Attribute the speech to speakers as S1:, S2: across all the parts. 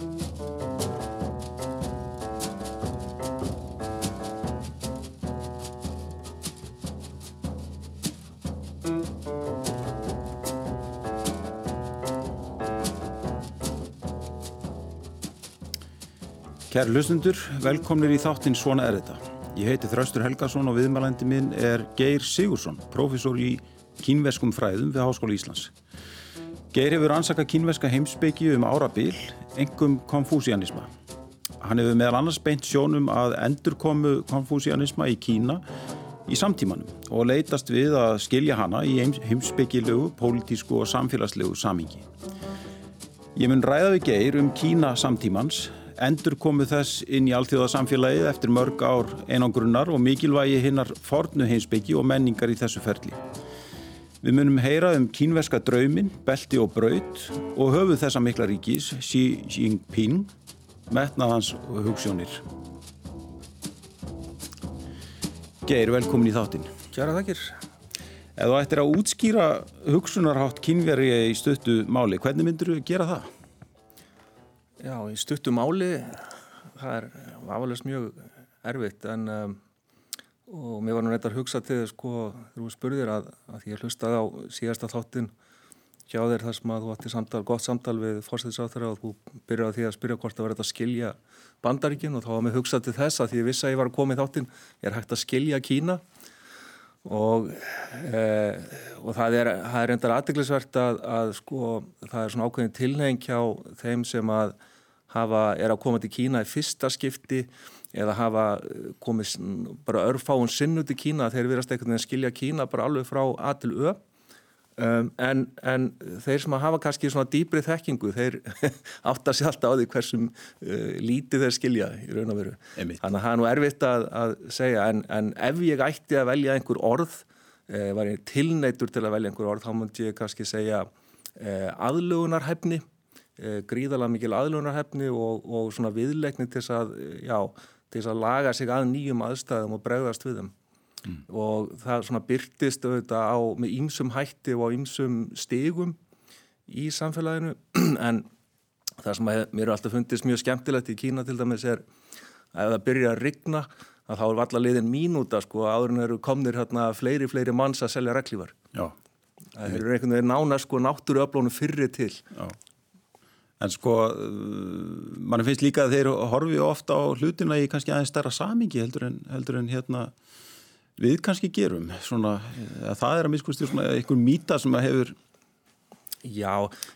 S1: Kæri hlustundur, velkomnir í þáttinn Svona er þetta. Ég heiti Þraustur Helgason og viðmælandi minn er Geir Sigursson, profesor í kínveskum fræðum við Háskóla Íslands. Geir hefur ansaka kínveska heimsbyggi um árabil, engum konfúsianisma. Hann hefur meðal annars beint sjónum að endurkomu konfúsianisma í Kína í samtímanum og leitast við að skilja hana í heimsbyggilegu, pólitísku og samfélagslegu samingi. Ég mun ræða við Geir um Kína samtímans endur komu þess inn í allþjóðasamfélagið eftir mörg ár einangrunnar og mikilvægi hinnar fornu heimsbyggi og menningar í þessu ferli. Við munum heyra um kínverska draumin, belti og braut og höfuð þessa mikla ríkis, Xi Jinping, metnaðans og hugssjónir. Geir, velkomin í þáttinn.
S2: Kjara þakkir.
S1: Ef þú ættir að útskýra hugsunarhátt kínveri í stöttu máli, hvernig myndur þú gera það?
S2: Já, í stuttum áli það er afalast mjög erfitt en um, og mér var nú reyndar að hugsa til sko, þegar þú spurðir að, að ég hlustaði á síðasta þáttin hjá þér þar sem að þú ætti samtal, gott samtal við fórstæðisáþara og þú byrjaði því að spyrja hvort það var þetta að skilja bandaríkin og þá var mér hugsað til þess að því ég vissi að ég var að koma í þáttin er hægt að skilja Kína? Og, e, og það er, það er reyndar aðdeglisvert að, að sko það er svona ákveðin tilheng hjá þeim sem að hafa, er að koma til Kína í fyrsta skipti eða hafa eh, komið bara örfáun sinnu til Kína þeir verðast einhvern veginn að skilja Kína bara alveg frá A til Ö. Um, en, en þeir sem hafa kannski svona dýbri þekkingu þeir átta sér alltaf á því hversum uh, lítið þeir skilja í raun og veru. Þannig að það er nú erfitt að, að segja en, en ef ég ætti að velja einhver orð uh, var ég tilneitur til að velja einhver orð þá múndi ég kannski segja uh, aðlugunarhefni Eh, gríðalega mikil aðlunarhefni og, og svona viðleikni til þess að, já, til að laga sig að nýjum aðstæðum og bregðast við þeim. Mm. Og það svona byrtist auðvitað á, með ýmsum hætti og á ýmsum stegum í samfélaginu en það sem að, mér er alltaf fundist mjög skemmtilegt í Kína til dæmis er að það byrja að rigna að þá er valla liðin mínúta sko áður en eru komnir hérna fleiri fleiri manns að selja reglívar. Það eru einhvern veginn nána sko náttúruöflónu fyrri til. Já.
S1: En sko, mann finnst líka að þeir horfi ofta á hlutina í kannski aðeins starra samingi heldur en, heldur en hérna við kannski gerum. Svona, það er að miskusti svona einhver mýta sem að hefur...
S2: Já,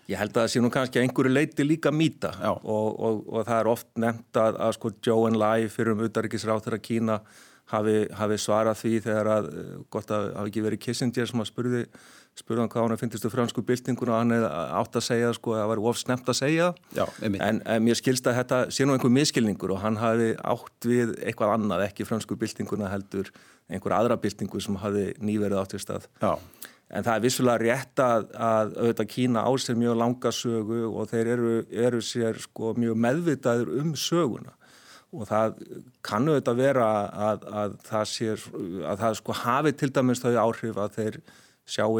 S2: ég held að það sé nú kannski að einhverju leiti líka mýta og, og, og það er oft nefnt að, að sko Joe and Lai fyrir um utarrikisráð þegar Kína hafi, hafi svarað því þegar að, gott að hafi ekki verið Kissinger sem að spurði spurðan hvað hann finnst þú fransku byltingun og hann átt að segja sko að það var ofsnemt að segja. Já, en, en mér skilst að þetta sé nú einhver miskilningur og hann hafi átt við eitthvað annað, ekki fransku byltinguna heldur einhver aðra byltingu sem hafi nýverið átt í stað. Já. en það er vissulega rétt að, að auðvitað Kína á sér mjög langa sögu og þeir eru, eru sér sko mjög meðvitaður um söguna. Og það kannu auðvitað vera að, að það sér að það sko hafi til dæmis þau áhrif að þeir sjáu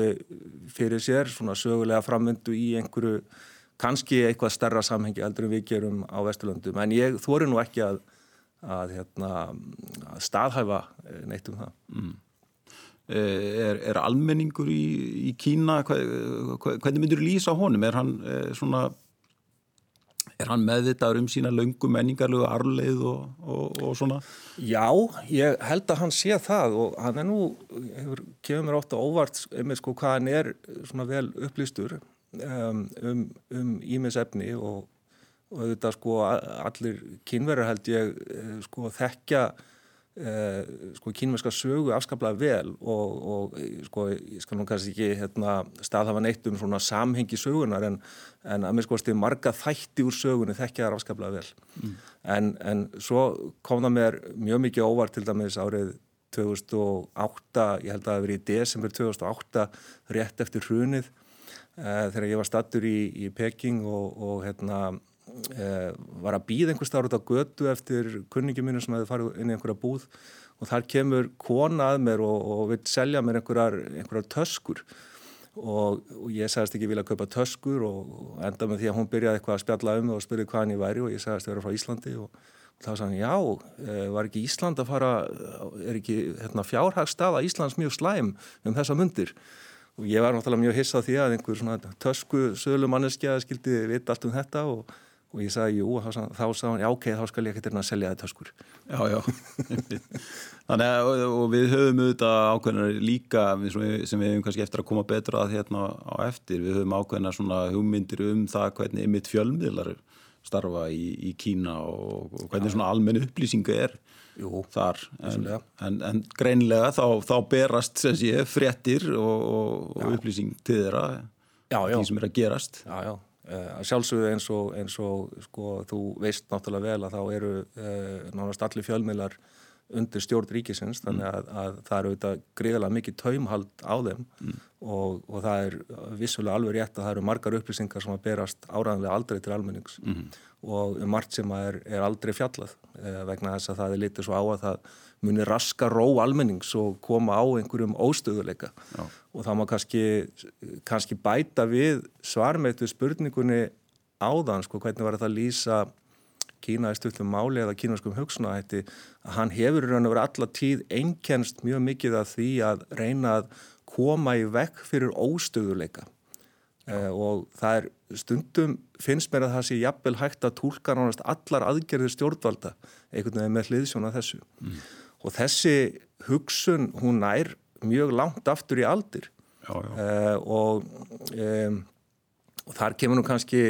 S2: fyrir sér svona sögulega framöndu í einhverju kannski eitthvað starra samhengi eldur en við gerum á Vesturlöndum en ég þóri nú ekki að, að, hérna, að staðhæfa eh, neitt um það mm.
S1: Eh, er, er almenningur í, í Kína hvernig myndur lýsa honum? Er hann eh, svona Er hann meðvitaður um sína löngu menningarlegu arleið og, og, og svona?
S2: Já, ég held að hann sé það og hann er nú, hefur kemur mér að óvart um sko, hvað hann er svona vel upplýstur um, um ímisefni um og, og þetta sko allir kynverðar held ég eh, sko þekkja sko kínverska sögu afskaplega vel og, og sko ég skal nú kannski ekki hérna, staðhafa neitt um svona samhengi sögunar en, en að mér sko stið marga þætti úr sögunni þekkja þar afskaplega vel mm. en, en svo kom það mér mjög mikið óvart til dæmis árið 2008, ég held að það hefði verið í desember 2008 rétt eftir hrunið eh, þegar ég var stattur í, í Peking og, og hérna eh, var að býða einhver starf út á götu eftir kunningi mínu sem hefði farið inn í einhverja búð. Og þar kemur kona að mér og, og vil selja mér einhverjar, einhverjar töskur. Og, og ég sagðist ekki vilja kaupa töskur og, og enda með því að hún byrjaði eitthvað að spjalla um og spyrja hvaðan ég væri og ég sagðist að vera frá Íslandi og þá sagði hann já, eh, var ekki Ísland að fara, er ekki hérna, fjárhagstaða Íslands mjög slæm um þessa mundir? Og ég var náttúrulega mjög hissað því að einhver tösku sölu manneskja skildi vita allt um þetta og og ég sagði jú og þá sagði hann já ok, þá skal ég ekkert erna að selja þetta töskur.
S1: Já, já. Þannig að og við höfum auðvitað ákveðnar líka sem við hefum kannski eftir að koma betra að hérna á eftir við höfum ákveðnar svona hugmyndir um það hvernig ymitt fjölmiðlar starfa í, í Kína og, og hvernig já. svona almenn upplýsinga er
S2: Jú,
S1: þar. en, en, en greinlega þá, þá berast sem sé fréttir og, og upplýsing til þeirra
S2: já, já.
S1: því sem er að gerast.
S2: Já, já sjálfsögðu eins og, eins og sko, þú veist náttúrulega vel að þá eru uh, nánast allir fjölmiðlar undir stjórn ríkisins þannig að, að það eru auðvitað greiðilega mikið taumhald á þeim mm. og, og það er vissulega alveg rétt að það eru margar upplýsingar sem að berast áræðanlega aldrei til almennings mm. og margt sem er, er aldrei fjallað uh, vegna þess að það er litið svo á að það muni raska ró almennings og koma á einhverjum óstöðuleika Já. og það má kannski, kannski bæta við svarmeitu spurningunni áðan, sko, hvernig var þetta að lýsa Kína í stuttum máli eða kínaskum hugsunahætti að hann hefur raun og verið alla tíð einkennst mjög mikið af því að reyna að koma í vekk fyrir óstöðuleika eh, og það er stundum finnst mér að það sé jafnvel hægt að tólka nánast allar aðgerðir stjórnvalda einhvern veginn með hliðsjóna þessu. Mm og þessi hugsun hún nær mjög langt aftur í aldir.
S1: Já, já.
S2: Uh, og, um, og þar kemur nú kannski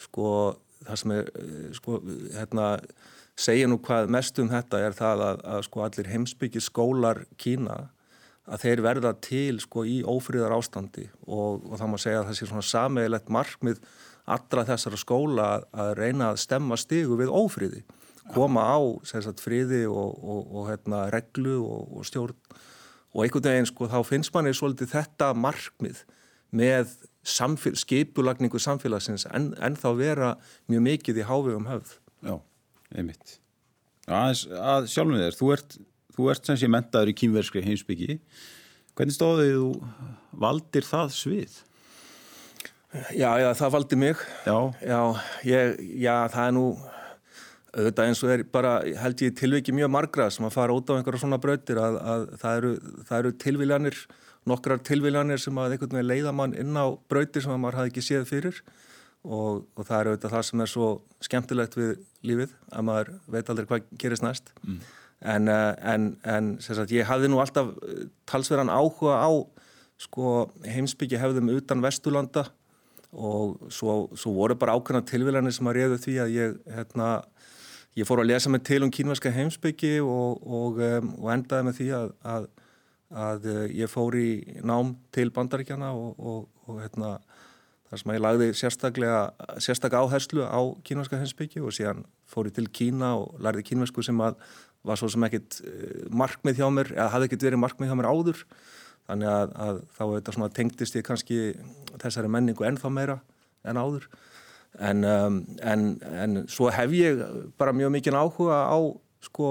S2: sko það sem er uh, sko hérna segja nú hvað mest um þetta er það að, að sko allir heimsbyggi skólar Kína að þeir verða til sko í ófríðar ástandi og, og það má segja að það sé svona sameigilegt markmið allra þessara skóla að reyna að stemma stigu við ófríði koma á sagt, friði og, og, og hérna, reglu og, og stjórn og einhvern veginn sko þá finnst manni svolítið þetta markmið með samfél, skipulagningu samfélagsins en, en þá vera mjög mikið í hávegum höfð.
S1: Já, einmitt. Að, að sjálfum þér, þú ert, þú ert sem sé mentaður í kýmverskri heimsbyggi. Hvernig stóðið þú valdir það svið?
S2: Já, já, það valdi mig.
S1: Já.
S2: Já, ég, já það er nú auðvitað eins og er bara held ég tilviki mjög margra sem að fara út á einhverja svona brautir að, að það eru, eru tilviljanir, nokkrar tilviljanir sem að einhvern veginn leiða mann inn á brautir sem að maður hafi ekki séð fyrir. Og, og það eru auðvitað það sem er svo skemmtilegt við lífið að maður veit aldrei hvað gerist næst. Mm. en, eh, en, en sagt, ég hafði nú alltaf eh, talsverðan áhuga á sko, heimsbyggja hefðum utan Vestulanda og svo, svo voru bara ákveðna tilviljanir sem að reyðu því að ég hérna ég fór að lesa mig til um kínverska heimsbyggi og, og, um, og endaði með því að, að, að uh, ég fór í nám til bandaríkjana og, og hérna, þar sem ég lagði sérstaklega áherslu á kínverska heimsbyggi og síðan fór ég til Kína og lærði kínversku sem að var svo sem ekkit uh, markmið hjá mér eða hafði ekkit verið markmið hjá mér áður. Þannig að, að þá tengdist ég kannski þessari menningu ennþá meira en áður en, um, en, en svo hef ég bara mjög mikið áhuga á sko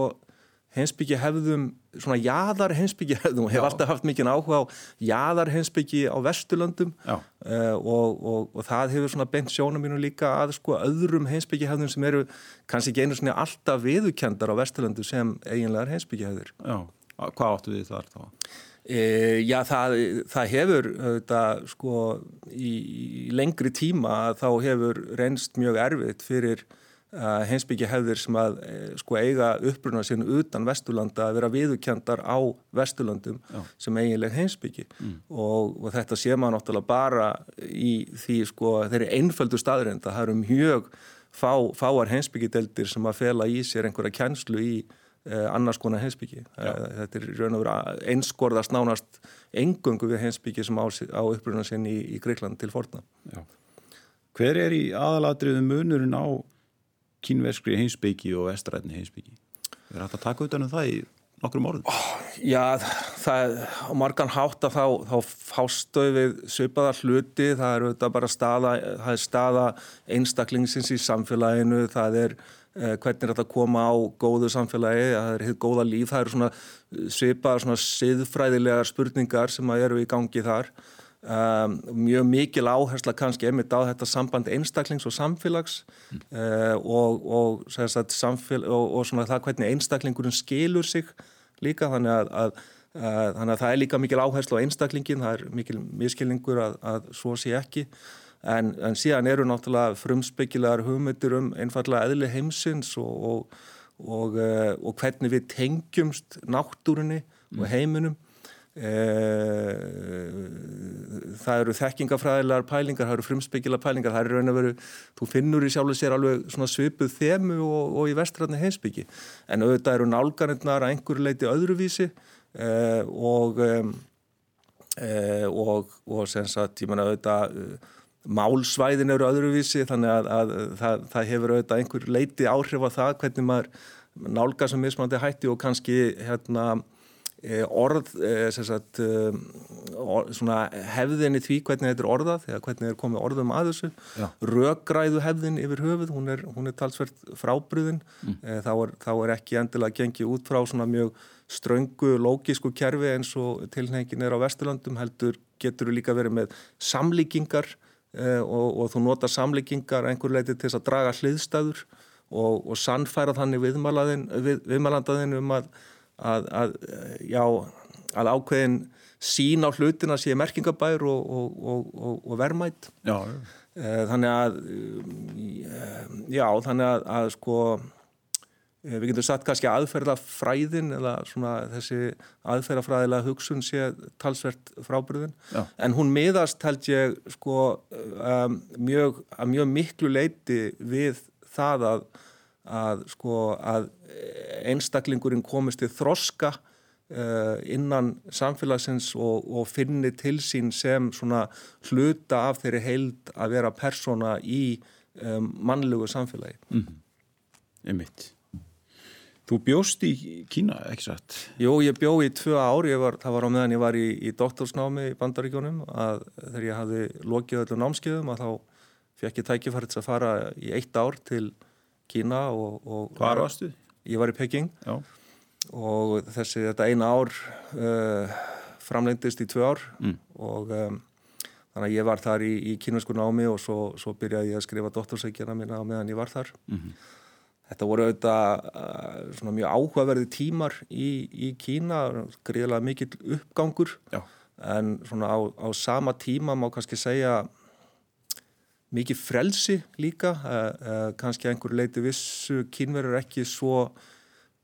S2: heimsbyggi hefðum, svona jæðar heimsbyggi hefðum og hef Já. alltaf haft mikið áhuga á jæðar heimsbyggi á Vesturlöndum. Uh, og, og, og það hefur svona bent sjónum mínu líka að sko öðrum heimsbyggi hefðum sem eru kannski ekki einu svona alltaf viðukendar á Vesturlöndu sem eiginlegar heimsbyggi hefður
S1: Já, hvað áttu við þar þá?
S2: E, já, það, það hefur þetta, sko, í, í lengri tíma þá hefur reynst mjög erfitt fyrir uh, heimsbyggja hefðir sem að e, sko, eiga uppbruna sín utan Vesturlanda að vera viðukjandar á Vesturlandum já. sem eiginleg heimsbyggi mm. og, og þetta sé maður náttúrulega bara í því sko, þeirri einföldu staðrind að það eru mjög fá, fáar heimsbyggjideldir sem að fela í sér einhverja kjænslu í Eh, annars konar heimsbyggi. Eh, þetta er raun og vera einskorðast nánast engöngu við heimsbyggi sem á, á uppruna sinn í, í Greikland til forna. Já.
S1: Hver er í aðaladriðu munurinn á kínverskri heimsbyggi og vestrætni heimsbyggi? Er þetta að taka utan um það í nokkrum orðum?
S2: Oh, já, það á margan hátt að þá, þá fástöð við söpaða hluti, það er auðvitað bara staða, það er staða einstaklingsins í samfélaginu, það er Eh, hvernig er þetta að koma á góðu samfélagi, það er hitt góða líf, það eru svona svipaðar svona siðfræðilegar spurningar sem eru í gangi þar. Um, mjög mikil áhersla kannski einmitt á þetta samband einstaklings og samfélags. Mm. uh, og, og, samfél og, og svona það hvernig einstaklingurinn skilur sig líka. Þannig að, að, að, þannig að það er líka mikil áhersla á einstaklingin, það er mikil miskilningur að, að svo sé ekki en, en síðan eru náttúrulega frumspeggilegar hugmyndir um einfallega eðli heimsins og uh, hvernig við tengjumst náttúrunni mm. og heiminum. Eh, það eru þekkingafræðilegar pælingar, það eru frumspegila pælingar. Það eru raun að veru, þú finnur í sjálfu sér alveg svipuð þemu og, og í vestræðni heimsbyggi, en auðvitað eru nálgarinnar að einhverju leiti öðruvísi eh, og eh, og, og sem sagt, ég menna auðvitað málsvæðin eru öðruvísi þannig að, að, að það, það hefur auðvitað einhver leiti áhrif á það hvernig maður nálgar sem mismandi hætti og kannski hérna Eh, orð eh, sagt, eh, orð, hefðinni því hvernig þetta er orðað eða hvernig er komið orðum að þessu Já. röggræðu hefðin yfir höfuð hún er, hún er talsvert frábriðin mm. þá, er, þá er ekki endilega gengið út frá svona mjög ströngu lógísku kerfi eins og tilnefingin er á Vesturlandum heldur getur líka verið með samlíkingar og, og þú nota samlíkingar einhver leiti til þess að draga hliðstæður og, og sannfæra þannig viðmælandaðin um að að, að, já, að ákveðin sín á hlutina sé merkingabær og, og, og, og vermætt já. Eh, þannig að eh, já, þannig að, sko eh, við getum satt kannski aðferðafræðin eða svona þessi aðferðafræðilega hugsun sé talsvert frábriðin, en hún miðast held ég sko um, mjög, að mjög miklu leiti við það að að, sko, að einstaklingurinn komist til þroska uh, innan samfélagsins og, og finni til sín sem svona hluta af þeirri heild að vera persóna í um, mannlegu samfélagi. Mm -hmm.
S1: Þú bjóst í Kína, ekki satt?
S2: Jú, ég bjó í tvö ár, var, það var á meðan ég var í, í doktorsnámi í Bandaríkjónum að þegar ég hafði lokið öllum námskeiðum að þá fekk ég tækifærið að fara í eitt ár til Kína og, og
S1: Hvað varstu?
S2: Ég var í Peking Já. og þessi þetta eina ár uh, framlendist í tvö ár mm. og um, þannig að ég var þar í, í kínusku námi og svo, svo byrjaði ég að skrifa doktorsækjana mína á meðan ég var þar mm -hmm. Þetta voru auðvitað uh, mjög áhugaverði tímar í, í Kína, greiðilega mikill uppgangur Já. en á, á sama tíma má kannski segja mikið frelsi líka uh, uh, kannski einhver leiti vissu kynverður ekki svo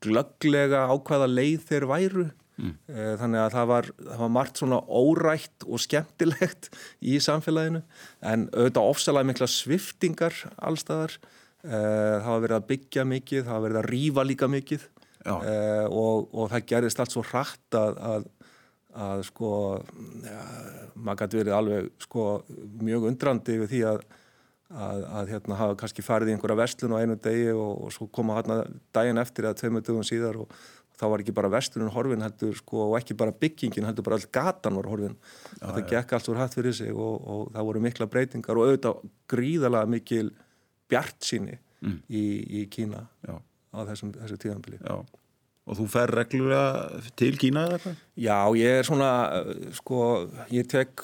S2: glögglega ákvaða leið þeir væru mm. uh, þannig að það var, það var margt svona órætt og skemmtilegt í samfélaginu en auðvitað ofsalega mikla sviftingar allstaðar það var verið að byggja mikið, það var verið að rýfa líka mikið. Og, og það gerist allt svo hratt að, að að sko ja, maður gæti verið alveg sko mjög undrandi við því að, að, að hérna hafa kannski farið í einhverja vestlun á einu degi og, og svo koma hérna daginn eftir eða tveimur dögum síðar og þá var ekki bara vestlunum horfin heldur sko og ekki bara byggingin heldur bara all gatan var horfin. Já, það gekk allt úr hatt fyrir sig og, og það voru mikla breytingar og auðvitað gríðalega mikil bjart síni mm. í, í Kína já. á þessum, þessu tíðanbili
S1: Og þú fer reglulega til Kína eða eitthvað?
S2: Já, ég er svona, sko, ég tek,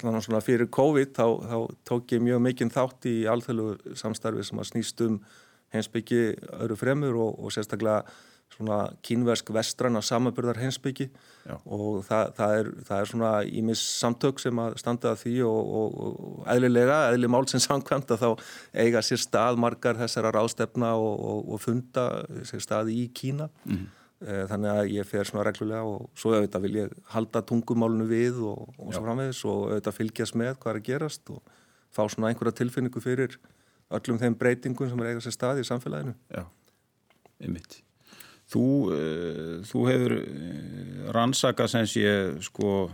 S2: allan svona fyrir COVID, þá, þá tók ég mjög mikinn þátt í alþjóðlu samstarfi sem að snýst um hensbyggi öðru fremur og, og sérstaklega svona kínversk vestranna samaburðar hensbyggi og það, það, er, það er svona ímis samtök sem að standa að því og, og, og eðlilega, eðli mál sem samkvæmt að þá eiga sér stað margar þessara rástefna og, og funda sér stað í Kína. Mm þannig að ég fer svona reglulega og svo auðvitað vil ég halda tungumálunu við og svo framvegis og auðvitað fylgjast með hvað er að gerast og fá svona einhverja tilfinningu fyrir öllum þeim breytingum sem er eiga sér stað í samfélaginu.
S1: Já, einmitt Þú, uh, þú hefur eh, rannsakað sem sé sko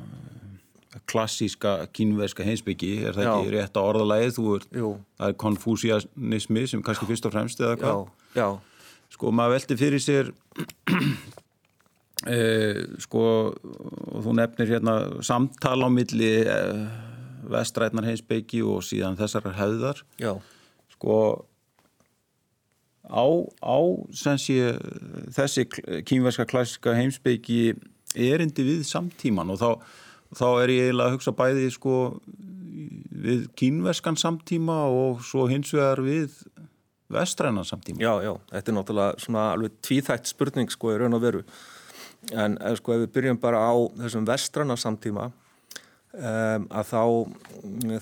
S1: klassíska kínverska heimsbyggi, er það Já. ekki rétt á orðalæðið? Þú er, það er konfúsianismi sem kannski fyrst og fremst eða hvað?
S2: Já. Já.
S1: Sko maður veldi fyrir sér e, sko og þú nefnir hérna samtala á milli e, vestrætnar heimsbyggi og síðan þessar hefðar.
S2: Já.
S1: Sko á, á sé, þessi kínverska klassiska heimsbyggi erindi við samtíman og þá, þá er ég eiginlega að hugsa bæði sko við kínveskan samtíma og svo hins vegar við vestræna samtíma.
S2: Já, já, þetta er náttúrulega svona alveg tvíþætt spurning sko í raun og veru en eh, sko ef við byrjum bara á þessum vestræna samtíma um, að þá,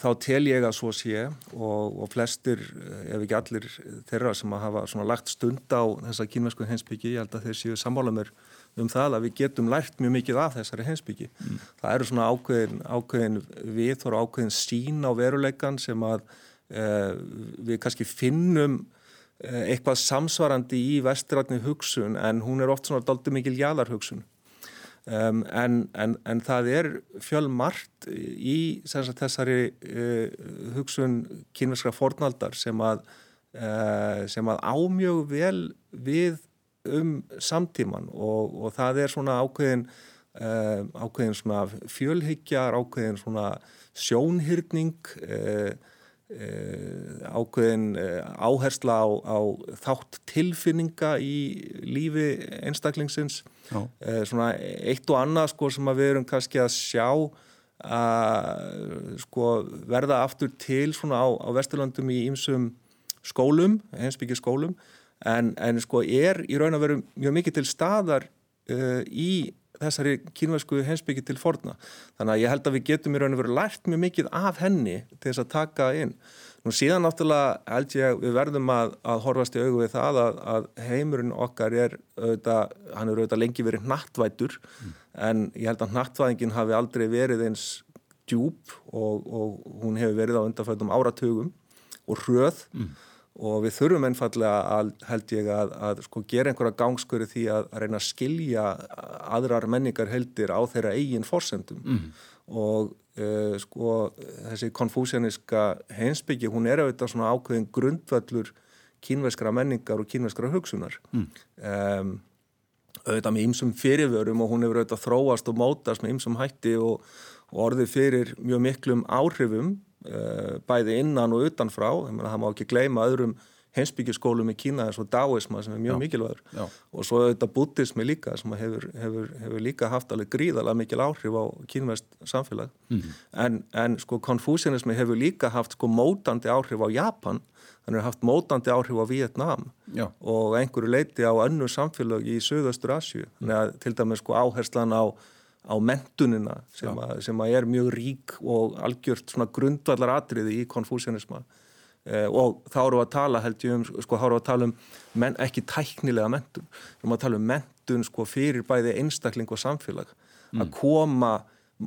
S2: þá tel ég að svo sé og, og flestir, ef ekki allir þeirra sem að hafa lagt stund á þessa kínvesku hensbyggi, ég held að þeir séu sammála mér um það að við getum lært mjög mikið af þessari heimsbyggi. Mm. Það eru svona ákveðin, ákveðin við og ákveðin sín á veruleikan sem að eh, við kannski finnum eh, eitthvað samsvarandi í vestiratni hugsun en hún er oft svona doldið mikil jáðarhugsun. Um, en, en, en það er fjölmart í sagt, þessari uh, hugsun kynverskra fornaldar sem að, uh, sem að ámjög vel við um samtíman og, og það er svona ákveðin uh, ákveðin svona fjölhyggjar, ákveðin svona sjónhyrning uh, uh, ákveðin áhersla á, á þátt tilfinninga í lífi einstaklingsins svona eitt og annað sko sem við erum kannski að sjá að sko verða aftur til svona á, á Vesturlandum í ýmsum skólum, heimsbyggir skólum en, en sko er í raun að veru mjög mikið til staðar uh, í þessari kínvæsku hensbyggi til forna. Þannig að ég held að við getum í raun að veru lært mjög mikið af henni til þess að taka inn. Nú síðan náttúrulega held ég að við verðum að, að horfast í augu við það að, að heimurinn okkar er auðvitað, hann er auðvitað lengi verið nattvætur mm. en ég held að nattvæðingin hafi aldrei verið eins djúb og, og hún hefur verið á undanfætum áratugum og hröð mm og við þurfum einfallega að held ég að, að sko gera einhverja gangsköru því að, að reyna að skilja aðrar menningar heldir á þeirra eigin fórsendum mm. og uh, sko þessi konfúsianiska heimsbyggi hún er auðvitað svona ákveðin grundvallur kínveskra menningar og kínveskra hugsunar mm. um, auðvitað með ýmsum fyrirvörum og hún hefur auðvitað þróast og mótast með ýmsum hætti og, og orðið fyrir mjög miklum áhrifum bæði innan og utanfrá. Það má ekki gleyma öðrum heimsbyggjaskólum í Kína eins og Daoisma sem er mjög já, mikilvægur. Já. og svo þetta buddhismi líka sem hefur, hefur, hefur líka haft alveg gríðalega mikil áhrif á kínvest samfélag. Mm -hmm. en, en sko konfúsianismi hefur líka haft sko mótandi áhrif á Japan. Þannig að haft mótandi áhrif á Vietnam já. og einhverju leiti á önnu samfélag í Suðaustur Asju þannig að til dæmis sko áherslan á á mentunina sem, a, sem að er mjög rík og algjört grundvallar atriði í konfúsianisma eh, og þá eru að tala held ég um, sko þá eru að tala um men, ekki tæknilega mentun, þá eru að tala um mentun sko fyrir bæði einstakling og samfélag. Mm. að koma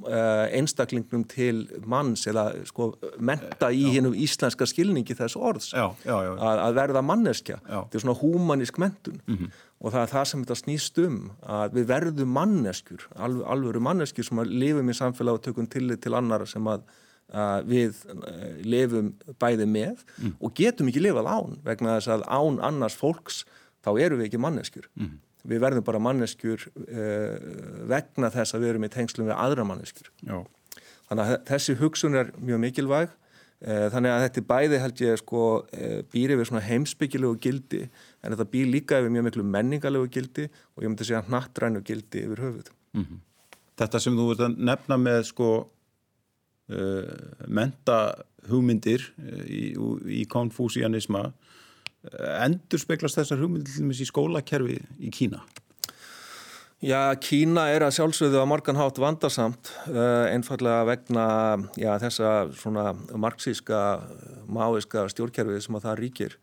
S2: einstaklingnum til manns eða sko menta í hinnum íslenska skilningi þess orðs. Já, já, já. Að, að verða manneskja. Þetta er svona húmanísk mentun mm -hmm. og það er það sem þetta snýst um að við verðum manneskjur alv alvöru manneskjur sem að lifum í samfélag og tökum tillit til annara sem að, að við uh, lifum bæði með mm. og getum ekki lifað án vegna þess að án annars fólks þá eru við ekki manneskjur. Mm við verðum bara manneskjur uh, vegna þess að við erum í tengslum við aðra manneskjur. Já. Þannig að þessi hugsun er mjög mikilvæg, uh, þannig að þetta bæði held ég sko uh, býr yfir svona heimsbyggilegu gildi en þetta býr líka yfir mjög miklu menningalegu gildi og ég myndi segja nattrænu gildi yfir höfuð. Mm -hmm.
S1: Þetta sem þú ert að nefna með sko menta hugmyndir í, í konfúsianisma endur speklast þessar hugmyndir í skólakerfi í Kína?
S2: Já, Kína er að sjálfsögðu að margan hátt vandarsamt uh, einfallega vegna já, þessa svona marxíska máiska stjórnkerfi sem að það ríkir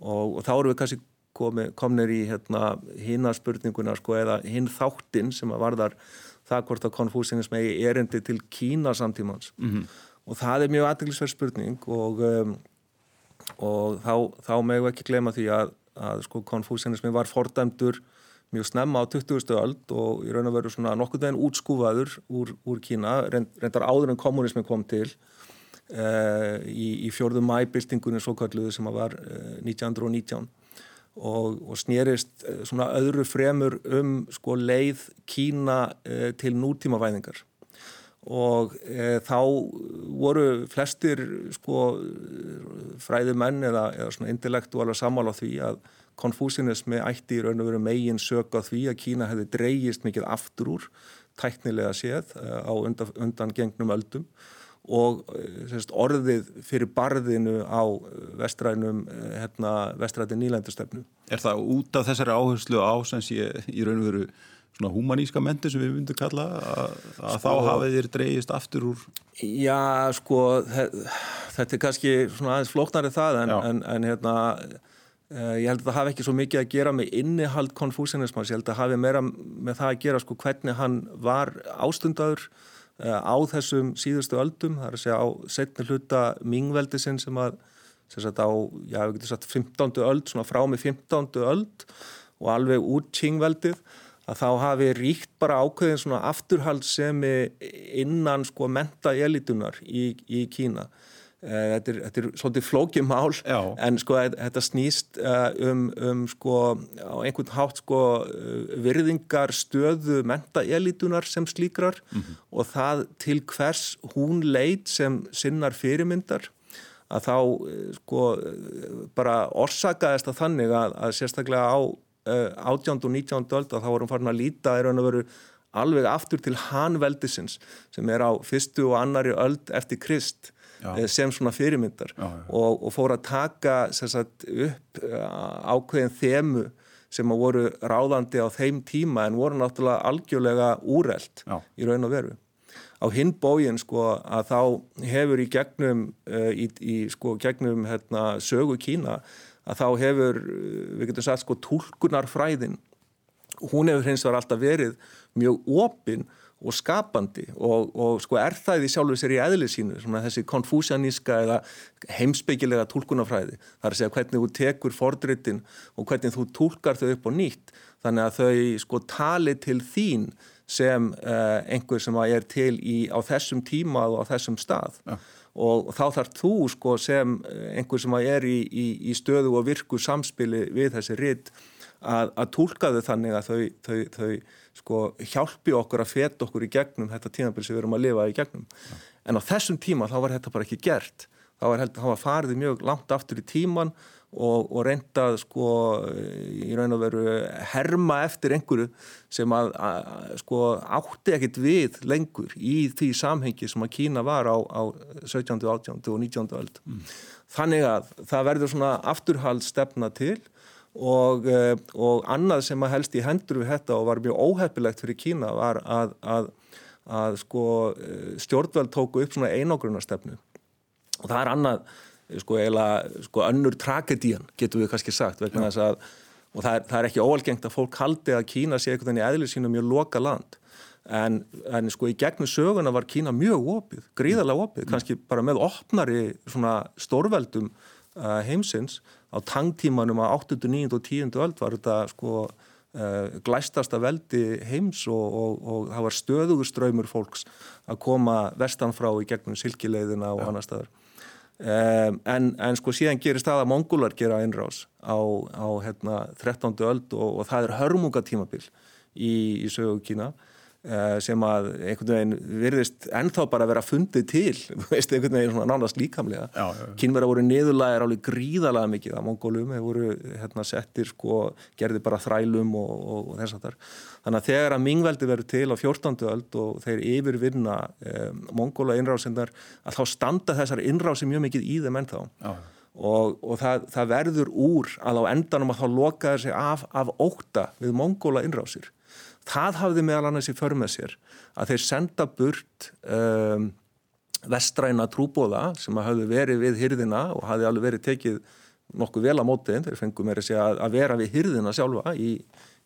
S2: og, og þá eru við kannski komi, komnir í hérna hinnaspurninguna sko eða hinn þáttinn sem að varðar það hvort að konfúsinism eigi erindi til Kína samtímans mm -hmm. og það er mjög aðdeglisverð spurning og um, og þá, þá megum við ekki glema því að, að sko konfúsianismi var fordæmdur mjög snemma á 20. öld og í raun og veru svona nokkur deginn útskúfaður úr, úr Kína, reyndar áður en kommunismi kom til uh, í, í fjörðum mæbildingunni svo kalluðu sem að var uh, 1919 og, og snýrist uh, svona öðru fremur um sko leið Kína uh, til nútímavæðingar og e, þá voru flestir sko fræðumenn eða, eða svona intellektuála sammála á því að konfúsinismi ætti í raun og veru megin sög á því að Kína hefði dreyjist mikið aftur úr tæknilega séð á undan, undan gengnum öldum og semst, orðið fyrir barðinu á vestrænum hérna, vestræti nýlændustöfnu.
S1: Er það út af þessari áherslu á sem sé í raun og veru svona humaníska mentu sem við myndum kalla að, að sko, þá hafið þér dreyjist aftur úr?
S2: Já, sko þetta er kannski svona aðeins flóknari það en, en, en hérna uh, ég held að það hafi ekki svo mikið að gera með innihald konfúsinismans, ég held að hafi meira með það að gera sko hvernig hann var ástundadur uh, á þessum síðustu öldum, það er að segja á setni hluta mingveldisinn sem að sem sagt á, já, við getum sagt 15. öld, svona frá með 15. öld og alveg út kingveldið að þá hafi ríkt bara ákveðin svona afturhaldsemi innan sko menta elitunar í, í Kína. Eh, þetta er, þetta er svolítið flókið mál Já. en sko þetta snýst uh, um, um sko á einhvern hátt sko uh, virðingar stöðu menta elitunar sem slíkrar mm -hmm. og það til hvers hún leit sem sinnar fyrirmyndar að þá sko bara orsakaðist að þannig að, að sérstaklega á átjánd og nítjánd öld og þá vorum farin að líta er að veru alveg aftur til Hanveldisins sem er á fyrstu og annari öld eftir Krist já. Eh, sem svona fyrirmyndar já, já. Og, og fór að taka sagt, upp eh, ákveðin þemu sem að voru ráðandi á þeim tíma en voru náttúrulega algjörlega úrelt í raun og veru. Á hinn bógin sko að þá hefur í gegnum, uh, í, í, sko, gegnum hérna, sögu Kína að þá hefur, við getum sagt sko, tólkunarfræðin, hún hefur hins vegar alltaf verið mjög opinn og skapandi og, og sko er það í sjálfu sér í eðli sínu, svona þessi konfúsjaníska eða heimsbyggilega tólkunarfræði, það er að segja hvernig þú tekur fordritin og hvernig þú tólkar þau upp og nýtt, þannig að þau sko tali til þín sem uh, einhver sem að er til í, á þessum tíma og á þessum stað. Ja og þá þarf þú sko sem eh, einhver sem er í, í, í stöðu og virku samspili við þessi ritt að, að tólka þau þannig að þau, þau, þau sko hjálpi okkur að feta okkur í gegnum þetta tímabil sem við erum að lifa í gegnum. Ja. En á þessum tíma þá var þetta bara ekki gert. Það var, var farið mjög langt aftur í tíman og, og reyndað sko í raun og veru herma eftir einhverju sem að, að sko átti ekkit við lengur í því samhengi sem að Kína var á, á 17., 18. og 19. öld. Mm. Þannig að það verður svona afturhald stefna til og, eh, og annað sem að helst í hendur við þetta og var mjög óheppilegt fyrir Kína var að, að, að sko eh, stjórnveld tóku upp svona einogrunarstefnu og það er annað sko eiginlega sko önnur tragedían getur við kannski sagt vegna þess að og það er, það er ekki óalgengt að fólk haldi að Kína sé einhvern veginn í eðlið sínum mjög loka land en, en sko í gegnum söguna var Kína mjög opið, gríðarlega opið, kannski bara með opnari svona stórveldum uh, heimsins á tangtímanum á 8., 9. og 10. öld var þetta sko uh, glæstasta veldi heims og, og, og það var stöðugur ströymur fólks að koma vestanfrá í gegnum silkileiðina og ja. annar staðar Um, en, en sko síðan gerist það að mongular gera einrás á, á hérna, 13. öld og, og það er hörmungatímabil í, í sögu Kína sem að einhvern veginn virðist ennþá bara að vera fundið til veist, einhvern veginn svona nánast líkamlega Kínverða voru niðurlæðir alveg gríðalega mikið af mongolum, þeir voru hérna, settir sko, gerði bara þrælum og, og, og þess að þar Þannig að þegar að mingveldi verður til á 14. öld og þeir yfirvinna eh, mongóla innrásindar að þá standa þessar innrási mjög mikið í þeim ennþá Já. og, og það, það verður úr að á endanum að þá loka þessi af, af óta við mongóla innrásir. Það hafði meðal annars í förmið sér að þeir senda burt um, vestræna trúbóða sem hafði verið við hyrðina og hafði alveg verið tekið nokkuð vel á mótið, þeir fengum að, að vera við hyrðina sjálfa í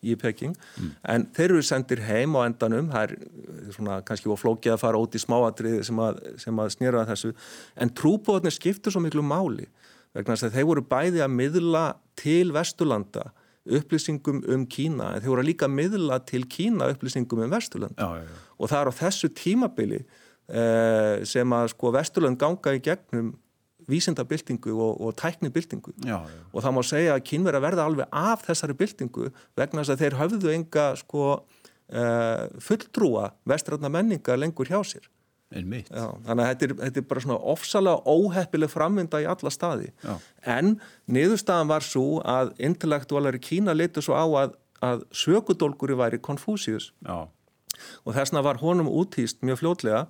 S2: í Peking. Mm. en þeir eru sendir heim á endanum. Það er svona kannski flókið að fara út í smáatriði sem að, sem að snýra þessu. En trúbóðnir skiptur svo miklu máli vegna þess að þeir voru bæði að miðla til Vesturlanda upplýsingum um Kína en þeir voru líka að miðla til Kína upplýsingum um Vesturland já, já, og það er á þessu tímabili eh, sem að sko Vesturland ganga í gegnum vísindabildingu og, og tæknibildingu og það má segja að kynverða verða alveg af þessari bildingu vegna þess að þeir hafðu enga sko, uh, fulltrúa vestrætna menninga lengur hjá sér Já, þannig að þetta er, þetta er bara svona ofsalega óheppileg framvinda í alla staði. Já. en niðurstaðan var svo að intellektuálari Kína leitur svo á að, að sökudólguri væri Konfúsius og þessna var honum útýst mjög fljótlega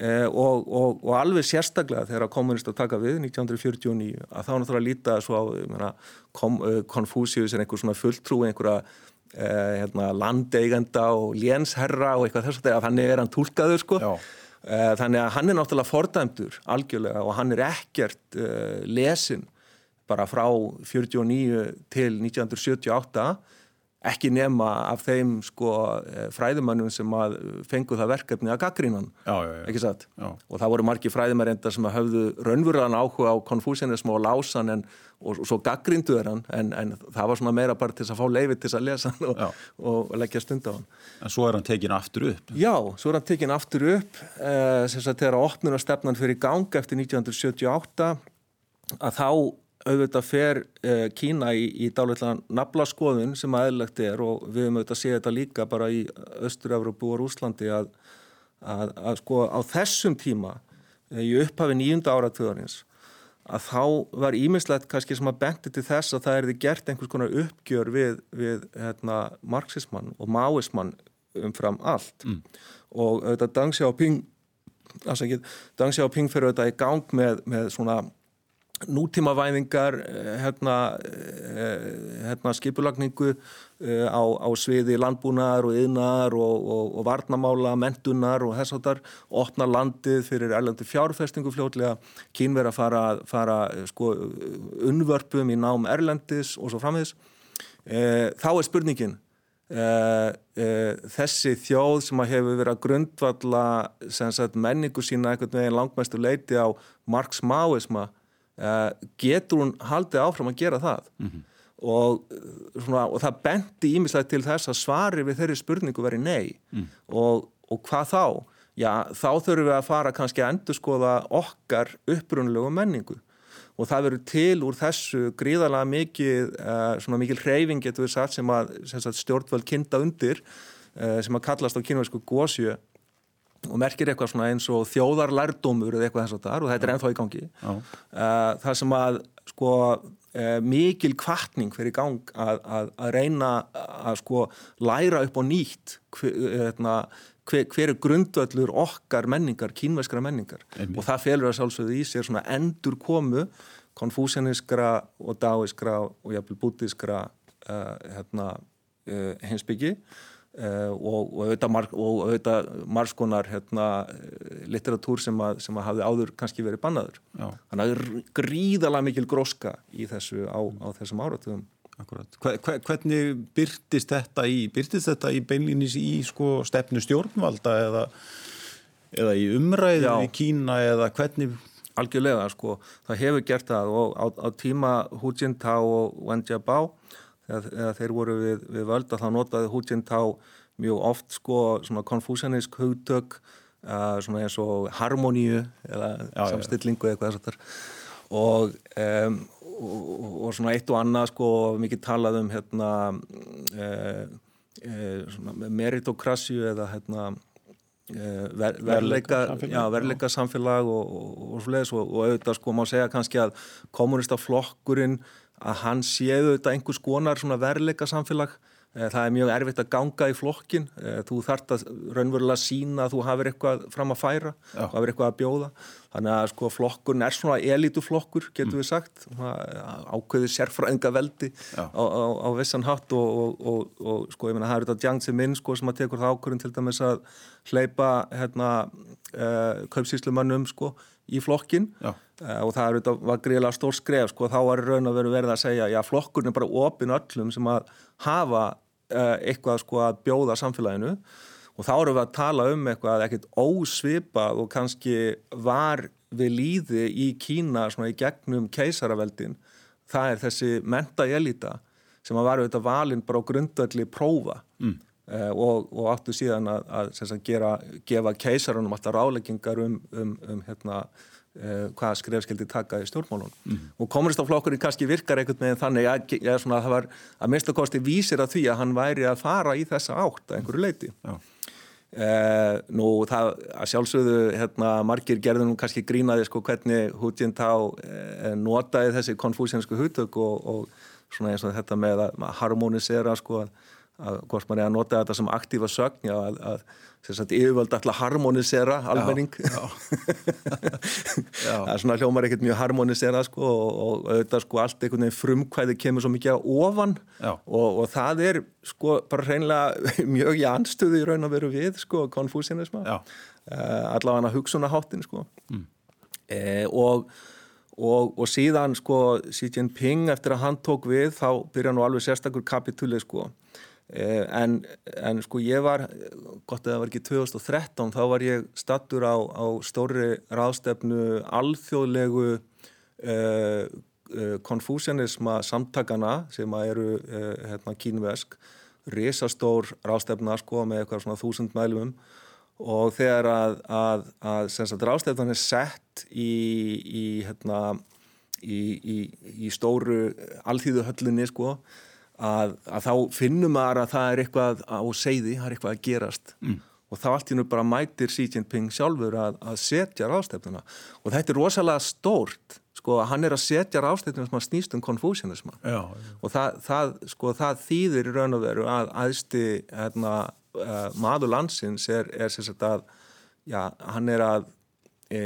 S2: eh, og, og, og alveg sérstaklega þegar kommunist að taka við 1949 að þá náttúrulega líta svo á Konfúsius er einhver svona fulltrú einhverja eh, hérna, landeigenda og lénsherra og eitthvað þess að þannig er hann tólkaður sko. Eh, þannig að hann er náttúrulega fordæmdur algjörlega og hann er ekkert eh, lesin bara frá 49 til 1978 ekki nema af þeim sko eh, fræðumannum sem að fengu það verkefni að gaggrínan, ekki satt? Og það voru margi fræðumærendar sem að höfðu raunvurðan áhuga á konfúsianismu og lásan en, og, og svo gaggrínduður hann en, en það var svona meira bara til þess að fá leiði til þess að lesa hann og, og, og leggja stund á hann.
S1: En svo er hann tekin aftur upp.
S2: Já, svo er hann tekin aftur upp eh, sem sagt þegar opnunarstefnan fyrir gang eftir 1978 að þá auðvitað fer uh, Kína í, í dálittlega naflaskoðun sem aðeinlegt er og við höfum auðvitað séð þetta líka bara í Östur-Európu og Úslandi að, að, að sko á þessum tíma uh, í upphafi nýjunda áratöðarins að þá var ímislegt kannski sem að benti til þess að það erði gert einhvers konar uppgjör við, við hérna, marxismann og máismann umfram allt mm. og auðvitað Deng Xiaoping Deng Xiaoping fyrir auðvitað í gang með, með svona nútímavæðingar eh, hérna, eh, hérna skipulagningu eh, á, á sviði landbúnaðar og yðnaðar og, og, og varnamála, mentunar og þess að þar opna landið fyrir erlendur fjárfestingu fljótlega kynver að fara, fara sko, unnvörpum í nám erlendis og svo frammiðis e, þá er spurningin e, e, þessi þjóð sem að hefur verið að grundvalla sagt, menningu sína einhvern veginn langmæstu leiti á Marx Máisma uh, getur hún haldið áfram að gera það mm -hmm. og, svona, og það bendi ímislega til þess að svari við þeirri spurningu veri nei mm. og, og hvað þá? Já, þá þurfum við að fara kannski að endur skoða okkar upprunlegu menningu og það verður til úr þessu gríðalega mikið, uh, svona mikil hreyfing getur við sagt sem að sem sagt, stjórnvöld kynnta undir uh, sem að kallast á kynvæsku gósju og merkir eitthvað svona eins og þjóðarlærdómur eða eitthvað þess að það og þetta er ennþá í gangi. Uh, það sem að sko uh, mikil kvartning fyrir gang að, að, að reyna að sko læra upp á nýtt hver, hérna, hver, hver er grundvöldur okkar menningar, kínveskra menningar. Einmitt. og það felur að sjálfsögðu í sér svona endur komu konfúsianiskra og dáiskra og jafnvel bútiskra uh, hérna, hinsbyggi Uh, og, og auðvitað, marg, auðvitað margskonar hérna, litteratúr sem að, sem að hafði áður kannski verið bannaður. Já. þannig að það er gríðalega mikil gróska í þessu á, á þessum áratugum.
S1: Hver, Hvernig byrtist þetta í byrtist þetta í beinlýnis í sko, stefnu stjórnvalda eða, eða í umræðu í Kína eða hvernig?
S2: Algjörlega, sko, það hefur gert það og á, á tíma Hu Jintao og Wen Jiabao þegar þeir voru við, við völda þá notaði Jintao mjög oft sko svona konfúsianísk hugtök uh, svona eins og harmoníu eða já, samstillingu eða eitthvað þess að og, um, og, og svona eitt og annað sko mikið talað um hérna uh, uh, meritokrasju eða hérna Ver, verleika, já, verleika samfélag og, og, og, og auðvitað sko má segja kannski að kommunistaflokkurinn að hann séu þetta einhvers konar verleika samfélag eh, það er mjög erfitt að ganga í flokkin eh, þú þart að raunverulega sína að þú hafið eitthvað fram að færa Já. og hafið eitthvað að bjóða. Þannig að sko flokkurn er svona elituflokkur getur mm. við sagt. Ákveðið sérfræðinga veldi á, á, á vissan hatt og, og, og sko ég menna það er þetta Jiang Zemin sko sem að tekur það ákveðin til dæmis að hleypa hérna uh, kaupsýslumannum sko í flokkin uh, og það er, var greiðilega stór skref sko, þá er raun að vera verið að segja já, flokkurinn er bara opin öllum sem að hafa uh, eitthvað sko að bjóða samfélaginu. Og þá erum við að tala um eitthvað ekkert ósvipað og kannski var við líði í Kína svona í gegnum keisaraveldin. Það er þessi menta elita sem að varu þetta valinn bara á grundöldi prófa. Mm. Uh, og, og áttu síðan að, að sagt, gera, gefa keisarunum alltaf ráleggingar um, um, um hérna, uh, hvað skrefskildi taka í stjórnmálun mm. og kommunistaflokkurinn kannski virkar einhvern veginn þannig að, að það var að minnstu kosti vísir að því að hann væri að fara í þessa átt að einhverju leiti uh, nú það að sjálfsögðu hérna, margir gerðunum kannski grínaði sko, hvernig Hútjinn tá notaði þessi konfúsiansku hutök og, og svona eins og þetta með að harmonisera sko að að hvort mann er að nota þetta sem aktífa sögn já, að, að yfirvöld alltaf harmonisera almenning. já, já. það er svona hljómar ekkert mjög harmonisera sko, og, auðvitað sko allt einhvern veginn frumkvæði kemur svo mikið á ofan. Og, og það er sko bara hreinlega mjög í anstöðu í raun að veru við sko konfúsinisma uh, allavega hugsunaháttin sko. Mm. eh, og Og, og síðan sko Xi Jinping eftir að hann tók við þá byrja nú alveg sérstakur kapitúli sko. eh, en, en sko ég var gott að það var ekki 2013 þá var ég stattur á, á stóri ráðstefnu alþjóðlegu eh, eh, konfúsianisma samtakana sem að eru eh, hérna kínvesk risastór ráðstefna sko með eitthvað svona þúsund mælumum og þegar að, að, að ráðstefnan er sett í, í, hérna, í, í stóru alþýðuhöllinni sko, að, að þá finnum maður að það er eitthvað á segði, það er eitthvað að gerast. Mm. og þá allt í nú bara mætir Xi Jinping sjálfur að setja ráðstefnuna. Og þetta er rosalega stórt sko að hann er að setja ráðstefnuna sem að snýst um konfúsianisma og það, það, sko, það þýðir í raun og veru að aðsti hérna uh, maður landsins er, er sagt að já, hann er að e,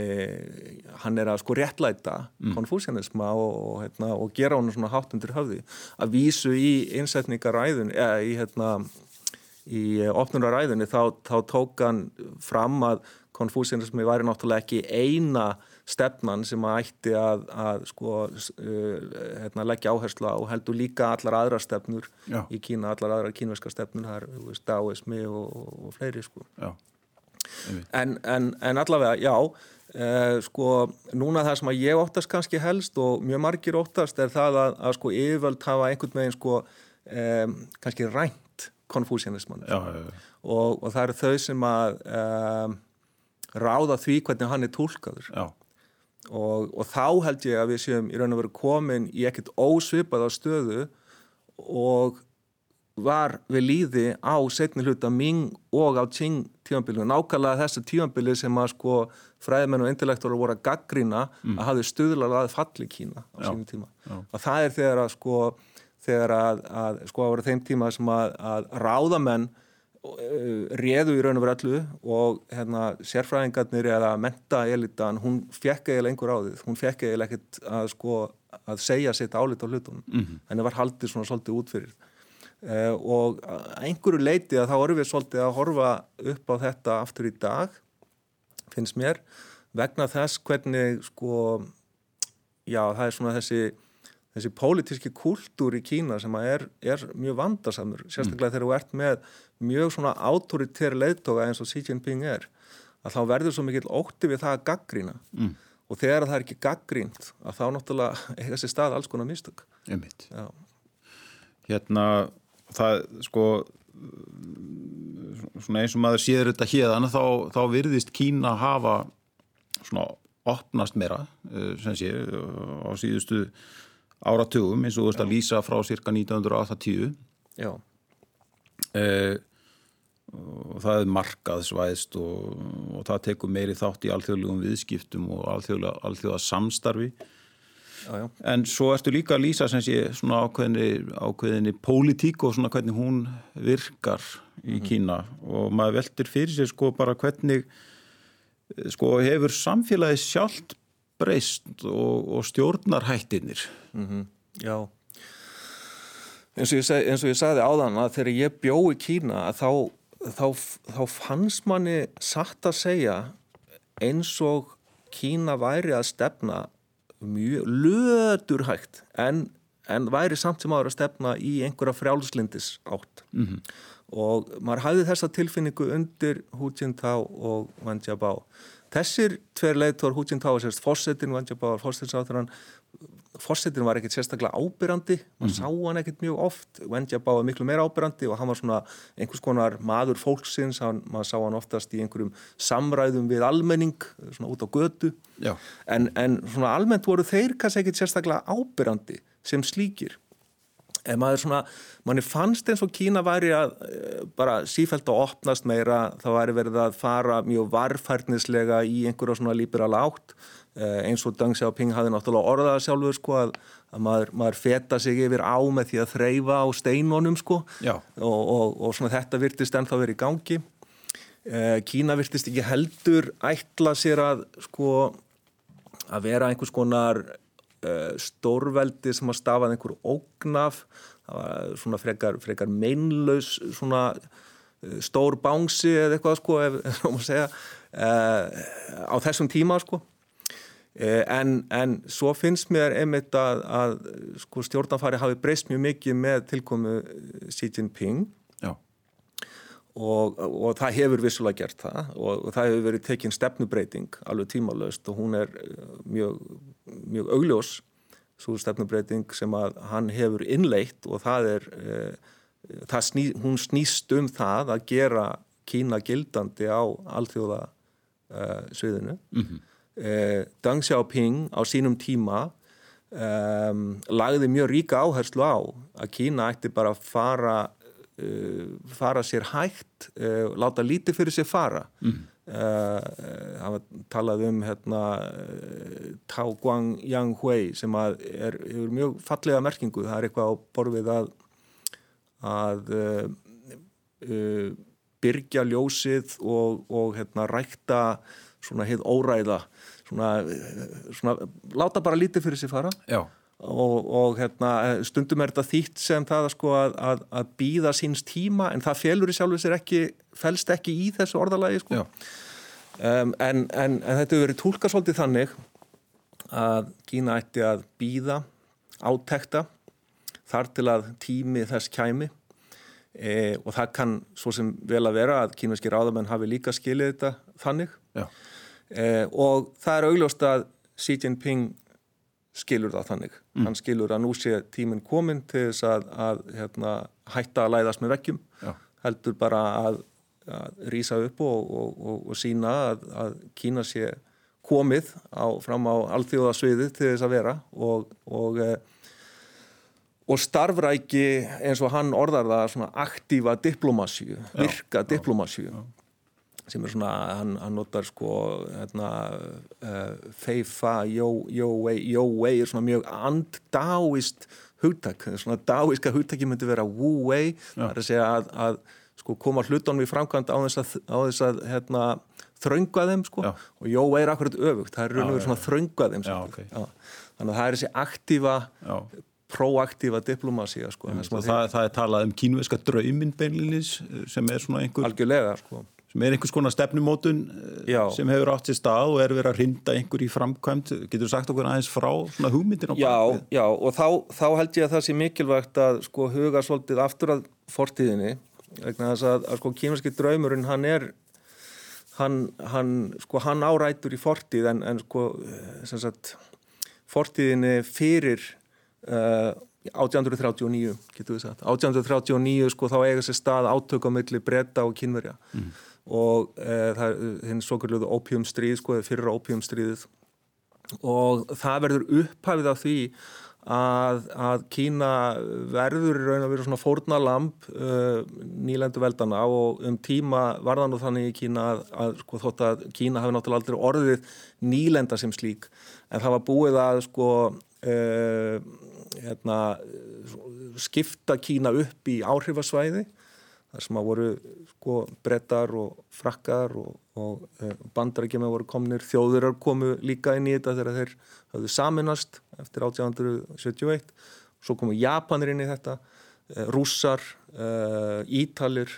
S2: hann er að sko réttlæta mm. konfúsianisma og, og, hérna, og gera hann svona hátt undir höfði að vísu í einsetningaræðun eða í hérna í opnunaræðunni þá, þá tók hann fram að konfúsianismi væri náttúrulega ekki eina stefnan sem að ætti að, að sko, uh, hérna, leggja áherslu á og heldur líka allar aðra stefnur Já. í Kína, allar aðra kínverska stefnur það er dáismi og, og fleiri sko. En, en, en allavega, já uh, sko, núna það sem að ég óttast kannski helst og mjög margir óttast er það að, að sko yfirvöld hafa einhvern veginn sko um, kannski rænt konfúsianismann og, og það eru þau sem að um, ráða því hvernig hann er tólkaður og, og þá held ég að við séum í raun og veru komin í ekkert ósvipað á stöðu og var við líði á setni hluta Ming og á Qing tímanbílu nákvæmlega þessu tímanbíli sem að sko fræðmenn og intellektor voru að gaggrina mm. að hafi stuðlað að falli Kína á sínum tíma já. og það er þegar að sko þegar að, að sko að voru þeim tíma sem að, að ráðamenn Eh, réðu í raun og veru allu og hérna sérfræðingarnir eða mentaelitan, hún fekk eiginlega einhver áðið, hún fekk eiginlega ekkert að sko að segja sitt álit á hlutunum mm -hmm. henni var haldið svona svolítið útfyrir uh, og einhverju leiti að þá erum við svolítið að horfa upp á þetta aftur í dag finnst mér vegna þess hvernig sko já það er svona þessi þessi pólitíski kultúr í Kína sem er, er mjög vandarsamur sérstaklega mm. þegar þú ert með mjög svona autoritér leiðtoga eins og Xi Jinping er að þá verður svo mikill ótti við það að gaggrína mm. og þegar það er ekki gaggrínt að þá náttúrulega eiga sér stað alls konar mistök
S1: Hérna það sko svona eins og maður séður þetta hérðan þá, þá virðist Kína hafa svona opnast meira eh, sem sé á síðustu áratugum eins og þú veist að lýsa frá cirka 1980 Já. Eh, og það er markaðsvæðst og, og það tekur meiri þátt í alþjóðlegum viðskiptum og alþjóðlega, alþjóða samstarfi já, já. en svo ertu líka að lýsa sem sé svona ákveðinni, ákveðinni pólitík og svona hvernig hún virkar í mm. Kína og maður veldur fyrir sig sko bara hvernig sko hefur samfélagi sjálft breyst og, og stjórnarhættinir mm
S2: -hmm. Já eins og, ég, eins og ég sagði áðan að þegar ég bjó í Kína þá þá, þá fannst manni satt að segja eins og Kína væri að stefna mjög löturhægt en, en væri samt sem aðra að stefna í einhverja frjálslindis átt mm -hmm. og maður hæði þessa tilfinningu undir Hu Jintao og Wen Jiabao þessir tver leiðtór Hu Jintao sérst fórsetin Wen Jiabao og fórsetinsáþurann fórsetin var ekkert sérstaklega ábyrrandi mann mm -hmm. sá hann ekkert mjög oft. Wendy báði miklu meira ábyrrandi og hann var svona einhvers konar maður fólksins. Hann, maður sá hann oftast í einhverjum samræðum við almenning, svona út á götu. En, en svona almennt voru þeir kannski ekkert sérstaklega ábyrrandi sem slíkir en maður svona, manni fannst eins og Kína væri að eh, bara sífælt að opnast meira, það væri verið að fara mjög varfærnislega í einhverja svona líbera látt Eh, eins og Deng Xiaoping hafði náttúrulega orðað sjálfur sko að, að maður, maður feta sig yfir á með því að þreyfa á steinunum sko. Og, og, og svona þetta virtist ennþá verið í gangi. Eh, Kína virtist ekki heldur ætla sér að sko að vera einhvers konar stórveldi sem að stafa einhver ógnaf það var svona frekar, frekar meinlaus svona uh, stór bánsi eða eitthvað sko ef, ef maður segja uh, á þessum tíma sko. En, en svo finnst mér einmitt að, að sko, stjórnafari hafi breyst mjög mikið með tilkomu Xi Jinping og, og það hefur vissulega gert það og, og það hefur verið tekinn stefnubreiting alveg tímalöst og hún er mjög, mjög augljós svo stefnubreiting sem að hann hefur innleitt og það er það sný, hún snýst um það að gera Kína gildandi á alþjóða uh, sviðinu mm -hmm. uh, Deng Xiaoping á sínum tíma lagði mjög ríka áherslu á að Kína ætti bara að fara fara sér hægt láta lítið fyrir sér fara. Mm. Það var talað um hérna Tao Guang Yang Hui sem að er, er mjög fallega merkingu, það er eitthvað á borfið að að uh, uh, byrja ljósið og, og hérna, rækta svona heið óræða svona, svona láta bara lítið fyrir sig fara og, og hérna, stundum er þetta þýtt sem það sko, að, að, að býða síns tíma en það félur í sjálfu sér ekki fælst ekki í þessu orðalagi sko. um, en, en, en þetta hefur verið tólka svolítið þannig að Kína ætti að býða átekta þar til að tími þess kæmi. E, og það kann svo sem vel að vera að kínverski ráðamenn hafi líka skilið þetta þannig. E, og það er augljóst að Xi Jinping skilur það þannig. Mm. hann skilur að nú sé tíminn komin til þess að, að hérna, hætta að læðast með vekkjum Já. heldur bara að, að rýsa upp og, og, og, og sína að, að Kína sé komið á, fram á alþjóðasviði til þess að vera og e, og starfræki eins og hann orðar það svona aktífa diplomasíu, virka diplomasíu sem er svona, hann, hann notar sko hérna uh, feifa, jó-wei er svona mjög anddáist hugtak, svona dáiska hugtaki myndi vera wú-wei, það er að segja að, að sko koma hlutunum í framkvæmd á þess að, á þess að hérna þraunga þeim sko. Já. og jó-wei er akkurat öfugt, það er raun og verið svona þraunga þeim já, okay. þannig að það er þessi aktífa proaktífa diplomásíja sko.
S1: það, það, það er talað um kínveska drauminn beinlinis sem er svona einhver
S2: algjörlega sko
S1: sem er einhvers konar stefnumótun eh, Já. sem hefur átt sér stað og er verið að rinda einhver í framkvæmt, getur þú sagt okkur aðeins frá svona hugmyndin á
S2: bakvið? Já, já og þá, þá held ég að það sé mikilvægt að sko huga svolítið aftur að fortíðinni vegna þess að, að sko kínverski draumurinn hann er hann, hann sko hann árætur í fortíð en, en sko sem sagt fortíðinni fyrir uh, 1839 getur við sagt 1839 sko þá eiga sér stað átökamilli breyta og kynverja mm. Og uh, það er hinn svo kalluðu opiumstríð sko eða fyrra opiumstríðið og það verður upphæfið af því að, að Kína verður raun að vera svona fórna lamp uh, nýlendu veldana og um tíma var það nú þannig í Kína að, að sko þótt að Kína hafi náttúrulega aldrei orðið nýlenda sem slík en það var búið að sko uh, hérna, skipta Kína upp í áhrifasvæði þar sem að voru sko, brettar og frakkar og, og e, bandarækjum að voru komnir. Þjóðurar komu líka inn í þetta þegar þeir hafðu saminast eftir 1871 svo komu Japanir inn í þetta e, rússar, e, ítalir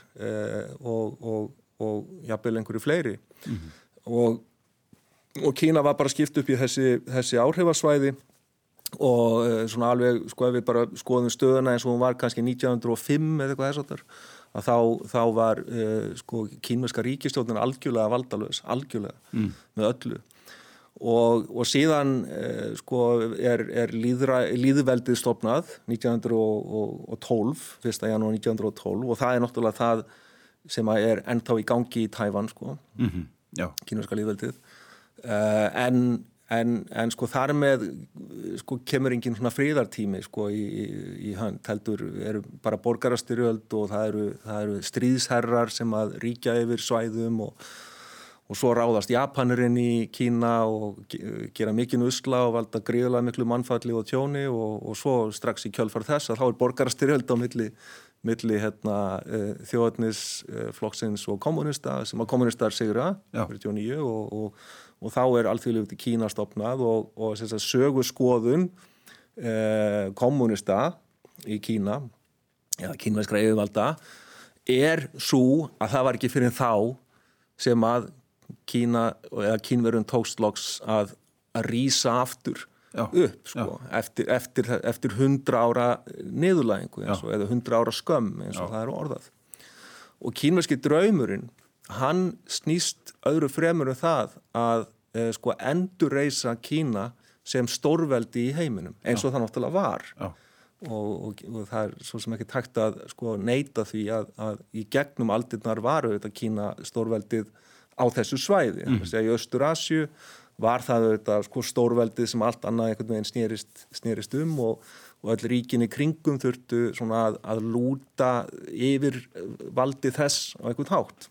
S2: og, og, og jafnvel einhverju fleiri. Mm -hmm. og og Kína var bara skipt upp í þessi, þessi áhrifasvæði og svona alveg sko ef við bara skoðum stöðuna eins og hún var kannski 1905 eða eitthvað þess að að þá, þá var uh, sko kínverska ríkistjóðin algjörlega valdalös, algjörlega mm. með öllu og, og síðan uh, sko er, er líðra, líðveldið stopnað 1912 1. janúar 1912 og það er náttúrulega það sem er ennþá í gangi í Tæfan sko mm -hmm. kínverska líðveldið en En, en sko þar með sko kemur enginn svona fríðartími sko í, í, í hönd, heldur eru bara borgarastyrjöld og það eru, það eru stríðsherrar sem að ríkja yfir svæðum og, og svo ráðast Japanurinn í Kína og gera mikinn usla og valda gríðlega miklu mannfalli og tjóni og, og svo strax í kjölfar þess að þá er borgarastyrjöld á milli, milli hérna, uh, þjóðarnisflokksins uh, og kommunista sem að kommunistar sigur að 49 og, og, og þá er allþjóðilegt í Kína stopnað og sögu skoðun uh, kommunista í Kína eða kínveiskra yfirvalda er svo að það var ekki fyrir þá sem að Kína eða kínverðun tókst loks að, að rýsa aftur já, upp sko, eftir, eftir, eftir hundra ára niðurlægingu eða hundra ára skömm eins og já. það er orðað. Og kínverðski draumurinn hann snýst öðru fremur um það að e, sko, endur reysa Kína sem stórveldi í heiminum eins og já. það náttúrulega var og, og, og það er svo sem ekki takt að sko, neyta því að, að í gegnum aldirnar varu þetta Kína stórveldið á þessu svæði. Mm. Í Östur-Asju var það auðvitað sko, stórveldið sem allt annað einhvern veginn snýrist, snýrist um og, og öll ríkinni kringum þurftu að, að lúta yfir valdi þess á einhvern hátt.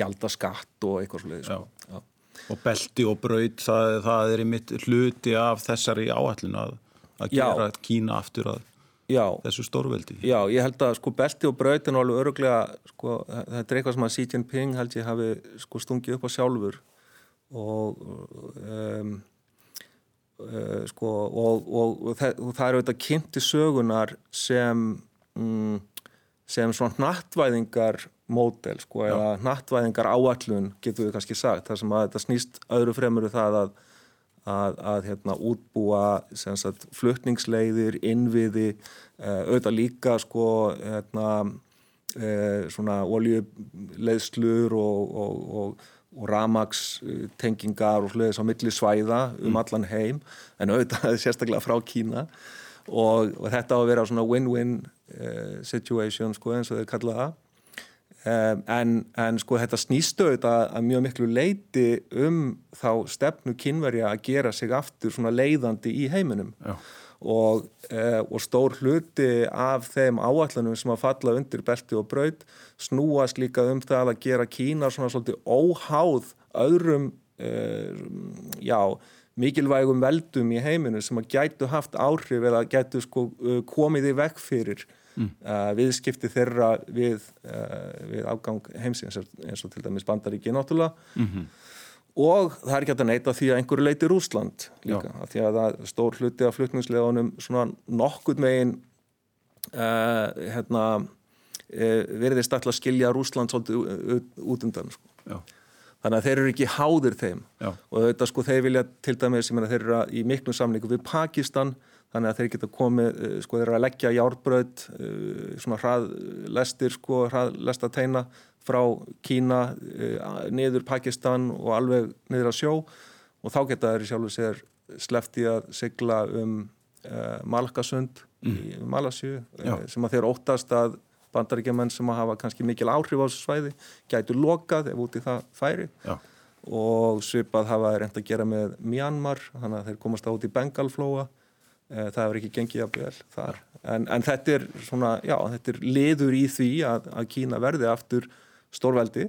S2: Gjalda skatt og eitthvað slúið. Sko.
S1: Og belti og braut, það, það er í mitt hluti af þessari áallin að, að gera Já. Kína aftur að já, þessu stórveldi
S2: Já, ég held að sko belti og brautin og alveg öruglega, sko, þetta er eitthvað sem að Xi Jinping held ég hafi sko stungið upp á sjálfur og um, uh, sko og, og, og, það, og það er auðvitað kynnti sögunar sem um, sem svona nattvæðingar mótel sko, eða nattvæðingar áallun getur við kannski sagt, þar sem að þetta snýst öðru fremuru það að að, að hérna, útbúa sagt, flutningsleiðir, innviði, uh, auðvitað líka sko, hérna, uh, svona oljuleiðslur og, og, og, og ramagstengingar og hlutis á milli svæða um mm. allan heim, en auðvitað sérstaklega frá Kína. Og þetta á að vera svona win-win uh, situation sko, eins og þeir kallaða Um, en, en sko þetta snýstu auðvitað að mjög miklu leiti um þá stefnu kynverja að gera sig aftur svona leiðandi í heiminum. Og, uh, og stór hluti af þeim áallanum sem að falla undir belti og braud snúast líka um það að gera Kína svona svolítið óháð öðrum uh, já mikilvægum veldum í heiminu sem að gætu haft áhrif eða gætu sko uh, komið í vekk fyrir mm. uh, viðskipti þeirra við, uh, við afgang heimsins eins og til dæmis bandaríki náttúrulega mm -hmm. og það er ekki að neyta því að einhverju leiti Rúsland líka að því að það stór hluti af flutningsleðunum svona nokkur megin uh, hérna verðist alltaf að skilja Rúsland svolítið út undan sko. þannig að þeir eru ekki háðir þeim Já. og þetta sko þeir vilja til dæmis sem er að þeir eru í miklu samlingu við Pakistan þannig að þeir geta komið, eh, sko þeir eru að leggja járbröð, eh, svona hraðlestir sko, hraðlestateina frá Kína eh, niður Pakistan og alveg niður á sjó og þá geta þeir sjálfur sér slefti að sigla um Malakasund mm. í Malasju sem að þeir óttast að bandaríkjumenn sem að hafa kannski mikil áhrif á þessu svæði gætu lokað ef úti það færi Já. og svipað hafa þeir reynd að gera með Myanmar, þannig að þeir komast át í Bengalflóa það hefur ekki gengið að vel þar en, en þetta er svona, já, þetta er liður í því að, að Kína verði aftur stórveldi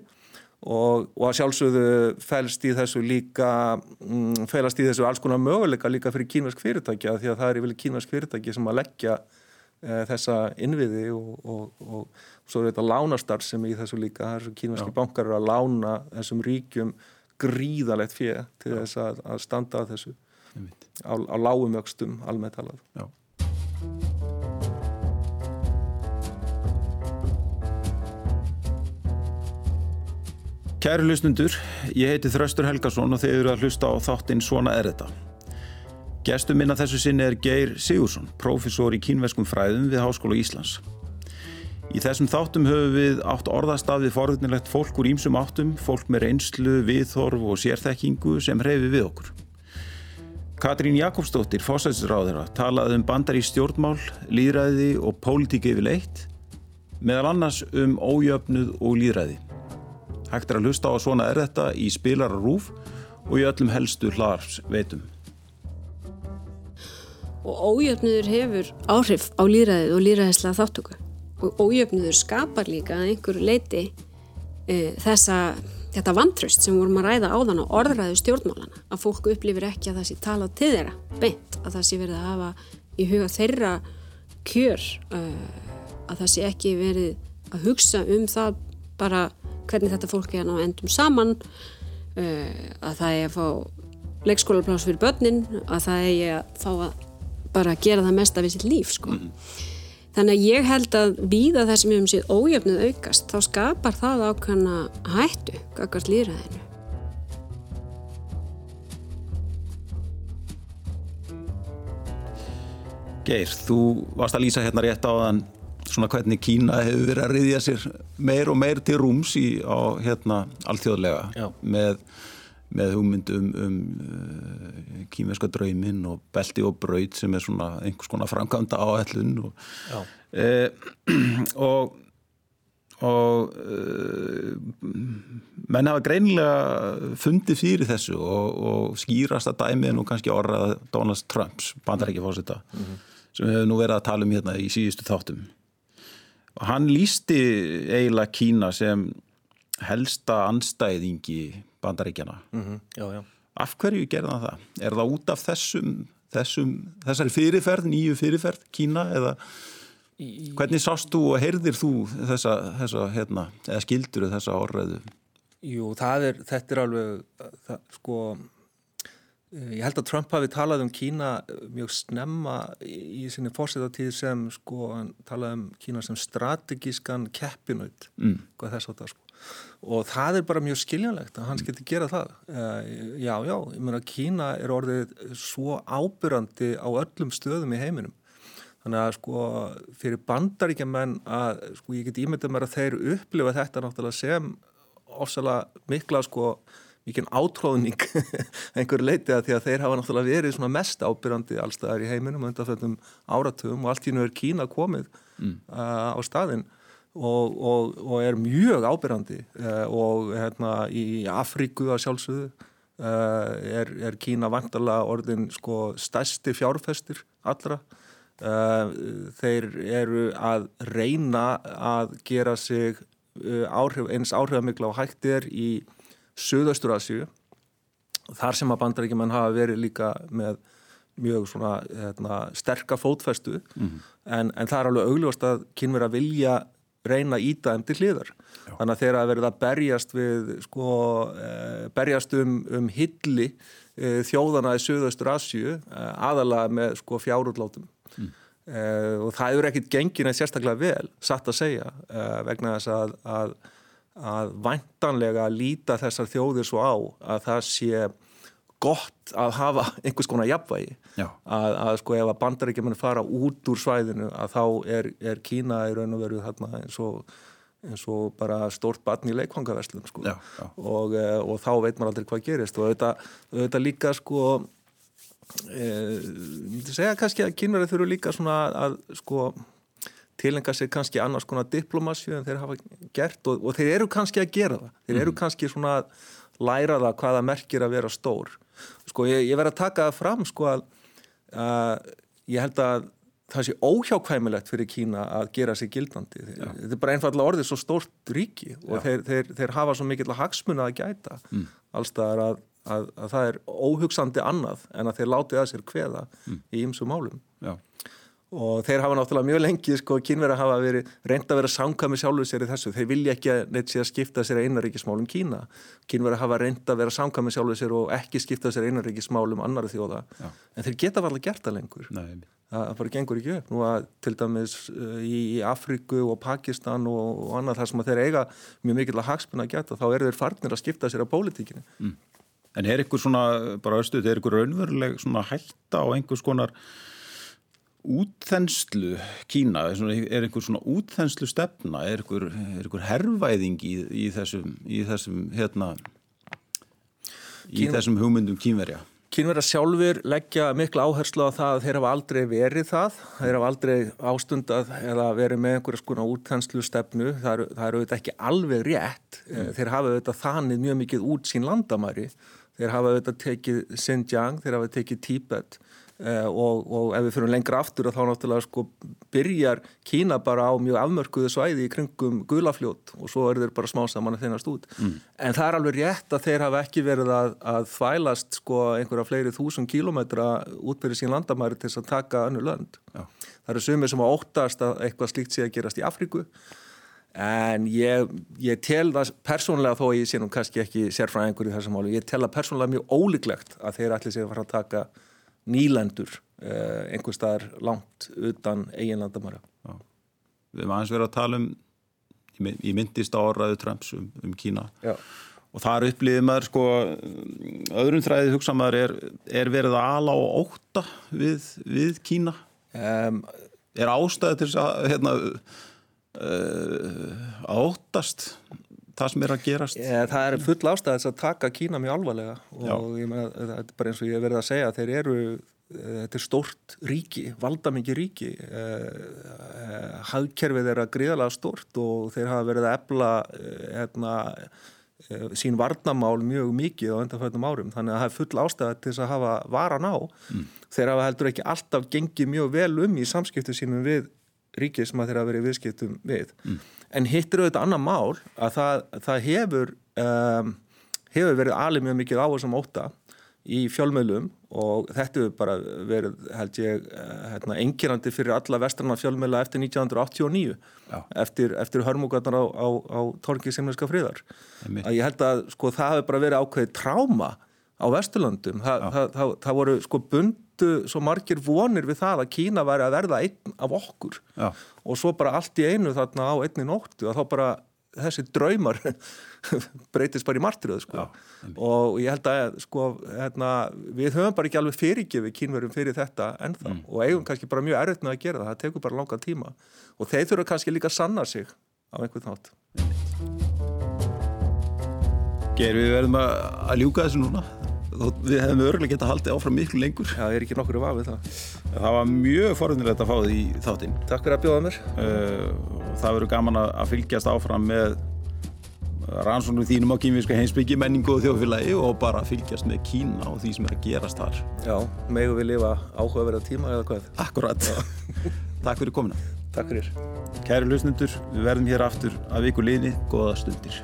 S2: og, og að sjálfsögðu fælst í þessu líka mm, fælast í þessu alls konar möguleika líka fyrir kínask fyrirtækja því að það er yfirlega kínask fyrirtæki sem að leggja e, þessa innviði og, og, og svo er þetta lánastar sem í þessu líka, svo kínaski já. bankar að lána þessum ríkjum gríðalegt fyrir til já. þess að, að standa að þessu á, á lágum öxtum alveg talað Já.
S1: Kæru lusnundur, ég heiti Þraustur Helgason og þeir eru að hlusta á þáttinn Svona er þetta. Gestur minna þessu sinni er Geir Sigursson, profesor í kínveskum fræðum við Háskóla Íslands. Í þessum þáttum höfum við átt orðastaf við forðunilegt fólk úr ímsum áttum, fólk með reynslu, viðhorf og sérþekkingu sem reyfi við okkur. Katrín Jakobsdóttir, fósætsráðara, talaði um bandar í stjórnmál, líðræði og pólitík yfirleitt, meðal annars um ójöfnuð og líðræði. Hægt er að hlusta á að svona er þetta í spilar og rúf og í öllum helstu hlaðarps veitum.
S3: Og ójöfnuður hefur áhrif á líðræðið og líðræðislega þáttöku. Og ójöfnuður skapar líka einhverju leiti e, þessa þetta vantraust sem vorum að ræða áðan og orðræðu stjórnmálana að fólk upplifir ekki að það sé talað til þeirra beint að það sé verið að hafa í huga þeirra kjör uh, að það sé ekki verið að hugsa um það bara hvernig þetta fólk er að endum saman uh, að það er að fá leikskólaplás fyrir börnin að það er að fá að bara gera það mesta við sitt líf sko mm. Þannig að ég held að víða það sem höfum séð ójöfnuð aukast, þá skapar það ákvæmna hættu, kakast líðræðinu.
S1: Geir, þú varst að lýsa hérna rétt á þann svona hvernig Kína hefur verið að riðja sér meir og meir til rúms í á hérna alltjóðlega með, með hugmyndum um, um uh, kýmverska drauminn og belti og braut sem er svona einhvers konar framkvæmda áhællun og, eh, og og uh, menn hafa greinilega fundið fyrir þessu og, og skýrast að dæmið nú kannski orðað Donald Trumps bandarækjafósita mm -hmm. sem við hefum nú verið að tala um hérna í síðustu þáttum og hann lísti eiginlega Kína sem helsta anstæðingi bandaríkjana mm -hmm. já, já. af hverju gerða það? Er það út af þessum, þessum þessari fyrirferð, nýju fyrirferð Kína eða hvernig sást þú og heyrðir þú þessa, þessa hérna, eða skildur þessa orðræðu?
S2: Jú, er, þetta er alveg það, sko Eh, ég held að Trump hafi talað um Kína eh, mjög snemma í sinni fórsetartíð sem sko, talaði um Kína sem strategískan keppinaut mm. sko. Og það er bara mjög skiljanlegt að hans geti gera það. Uh, já, já, ég meina Kína er orðið svo ábyrrandi á öllum stöðum í heiminum. Þannig að sko fyrir bandaríkja menn að sko ég get ímyndið mér að þeir upplifa þetta náttúrulega sem ofsalega mikla sko mikinn átróðning einhver leiti að því að þeir hafa náttúrulega verið svona mest ábyrjandi allstaðar í heiminum undanfjöldum áratugum og allt í nú er Kína komið mm. uh, á staðin og, og, og er mjög ábyrjandi uh, og hérna í Afríku að sjálfsögðu uh, er, er Kína vantarlega orðin sko stærsti fjárfestir allra uh, þeir eru að reyna að gera sig uh, áhrif, eins áhrifamikla og hægt er í Suðaustur Asju þar sem að bandarækjumann hafa verið líka með mjög svona hérna, sterka fótfestu mm -hmm. en, en það er alveg augljóst að kynver að vilja reyna íta þeim til hliðar Já. þannig að þeirra að verða að berjast við sko, eh, berjast um, um hilli eh, þjóðana í Suðaustur Asju eh, aðalega með sko, fjárútlátum mm. Eh, og það eru ekkit gengin að sérstaklega vel satt að segja eh, vegna þess að, að að vantanlega líta þessar þjóðir svo á að það sé gott að hafa einhvers konar jafnvægi. Að, að sko ef að bandaríkjumann fara út úr svæðinu að þá er, er Kína í raun og veru þarna eins og, eins og bara stórt batn í leikvangaverslun sko. Já, já. Og, eh, og þá veit maður aldrei hvað gerist. Og þetta líka sko e, myndi segja kannski að kínverði þurfu líka svona að sko tilenga sér kannski annars konar diplomasju en þeir hafa gert og, og þeir eru kannski að gera það. Þeir eru mm. kannski svona að læra það hvaða merkir að vera stór sko ég, ég verð að taka það fram sko að uh, ég held að það sé óhjákvæmilegt fyrir Kína að gera sér gildandi Já. þetta er bara einfallega orðið svo stórt ríki og þeir, þeir, þeir hafa svo mikill að hagsmuna að gæta mm. allstaðar að, að, að það er óhugsandi annað en að þeir látið að sér hveða mm. í ymsu málum Já og þeir hafa náttúrulega mjög lengi sko kínverðar hafa verið reynda að vera sangkami sjálfur sér í þessu, þeir vilja ekki að neitt sé að skipta sér einaríkismálum Kína kínverðar hafa reynda að vera sangkami sjálfur sér og ekki skipta sér einaríkismálum annari þjóða, Já. en þeir geta varlega gert það lengur Nei. það bara gengur ekki upp nú að til dæmis uh, í, Afriku og Pakistan og, og annað þar sem þeir eiga mjög mikill að hagspunna að geta, þá eru þeir farnir að skipta sér á pólitíkinu mm.
S1: En er ykkur svona, bara östuð, er ykkur raunveruleg svona hætta á einhvers konar útþenslu Kína, er einhver svona útþenslu stefna, er einhver, er einhver herrvæðing í, í þessum í þessum hérna í Kín... þessum hugmyndum kínverja?
S2: Kínverja sjálfur leggja mikla áherslu á það að þeir hafa aldrei verið það. Þeir hafa aldrei ástundað eða verið með einhverja skona útþenslu stefnu það eru, það eru auðvitað ekki alveg rétt. Mm. þeir hafa auðvitað þannig mjög mikið út sín landamæri. Þeir hafa auðvitað tekið Xinjiang, þeir hafa tekið Tíbet og, og ef við fyrir lengra aftur þá náttúrulega sko byrjar Kína bara á mjög afmörkuðu svæði í kringum gulafljót og svo er þeir bara smá saman að þeinast út mm. en það er alveg rétt að þeir hafa ekki verið að, að þvælast sko einhverja fleiri þúsund kílometra útbyrðið sín landamæri til þess að taka önnu lönd Já. það eru sumir sem á óttast að eitthvað slíkt sé að gerast í Afríku en ég, ég tel það persónlega þó ég sé nú kannski ekki sérfræðingur í þessum málu, ég tel það persónlega mjög ólíklegt að þeir allir sé að fara að taka nýlendur eh, einhver staðar langt utan eigin landamæra.
S1: Við erum aðeins verið að tala um ég myndist á orðaðu Trumps um, um Kína. Já. og þar upplýðið maður sko, öðrum þræðið hugsa maður er, er verið að ala og óta við, við Kína? Um, er ástæði til þess að hérna, uh, að ótast það sem er að gerast.
S2: É, Það er full ástæðis að taka Kína mjög alvarlega og ég meina, þetta er bara eins og ég verið að segja þeir eru, eh, þetta er stórt ríki, valdamingi ríki. Eh, eh, hagkerfið er að gríðalega stórt og þeir hafa verið að ebla hérna, sín varnamál mjög mikið á undanfjöldum árum, þannig að það er full ástæði til þess að hafa varan á. Mm. þeir hafa heldur ekki alltaf gengið mjög vel um í samskiptu sínum við ríkið sem að þeirra verið viðskiptum við. Mm. En hittir auðvitað annar mál að það, það hefur um, hefur verið alveg mjög mikið á þessum óta í fjölmiðlum og þetta hefur bara verið held ég eh, hérna, engirandi fyrir alla vestrana fjölmiðla eftir 1989 Já. eftir, eftir hörmugarnar á, á, á torgi semneska friðar. Að ég held að sko það hefur bara verið ákveðið tráma á Vesturlandum Þa, það, það, það voru sko bundu svo margir vonir við það að Kína væri að verða einn af okkur. Já. og svo bara allt í einu þarna á einni nóttu og þá bara þessi draumar breytist bara í martriðu sko. og ég held að sko, hérna, við höfum bara ekki alveg fyrirgefið kínverðum fyrir þetta ennþá. Mm. og eigum kannski bara mjög erfitt með að gera það. Það tekur bara langa tíma. Og þeir þurfa kannski líka að sanna sig á einhvern þátt
S1: Ger við verðum að ljúka þessu núna við hefum örgulega gett að halda áfram miklu lengur.
S2: Já, það er ekki nokkur að við það.
S1: Það var mjög forðunilegt að fá því þáttinn.
S2: Takk fyrir að bjóða mér.
S1: Uh, Það verður gaman að fylgjast áfram með rannsóknum þínum á kýmvíska heimsbyggi, menningu og þjóðfélagi og bara fylgjast með Kína og því sem er að gerast þar.
S2: Já, megu við lifa áhugaverða tíma eða hvað?
S1: Akkurat. Takk fyrir komina
S2: Takk fyrir.
S1: Kæri lusnendur, við verðum hér aftur að viku liðni, goða stundir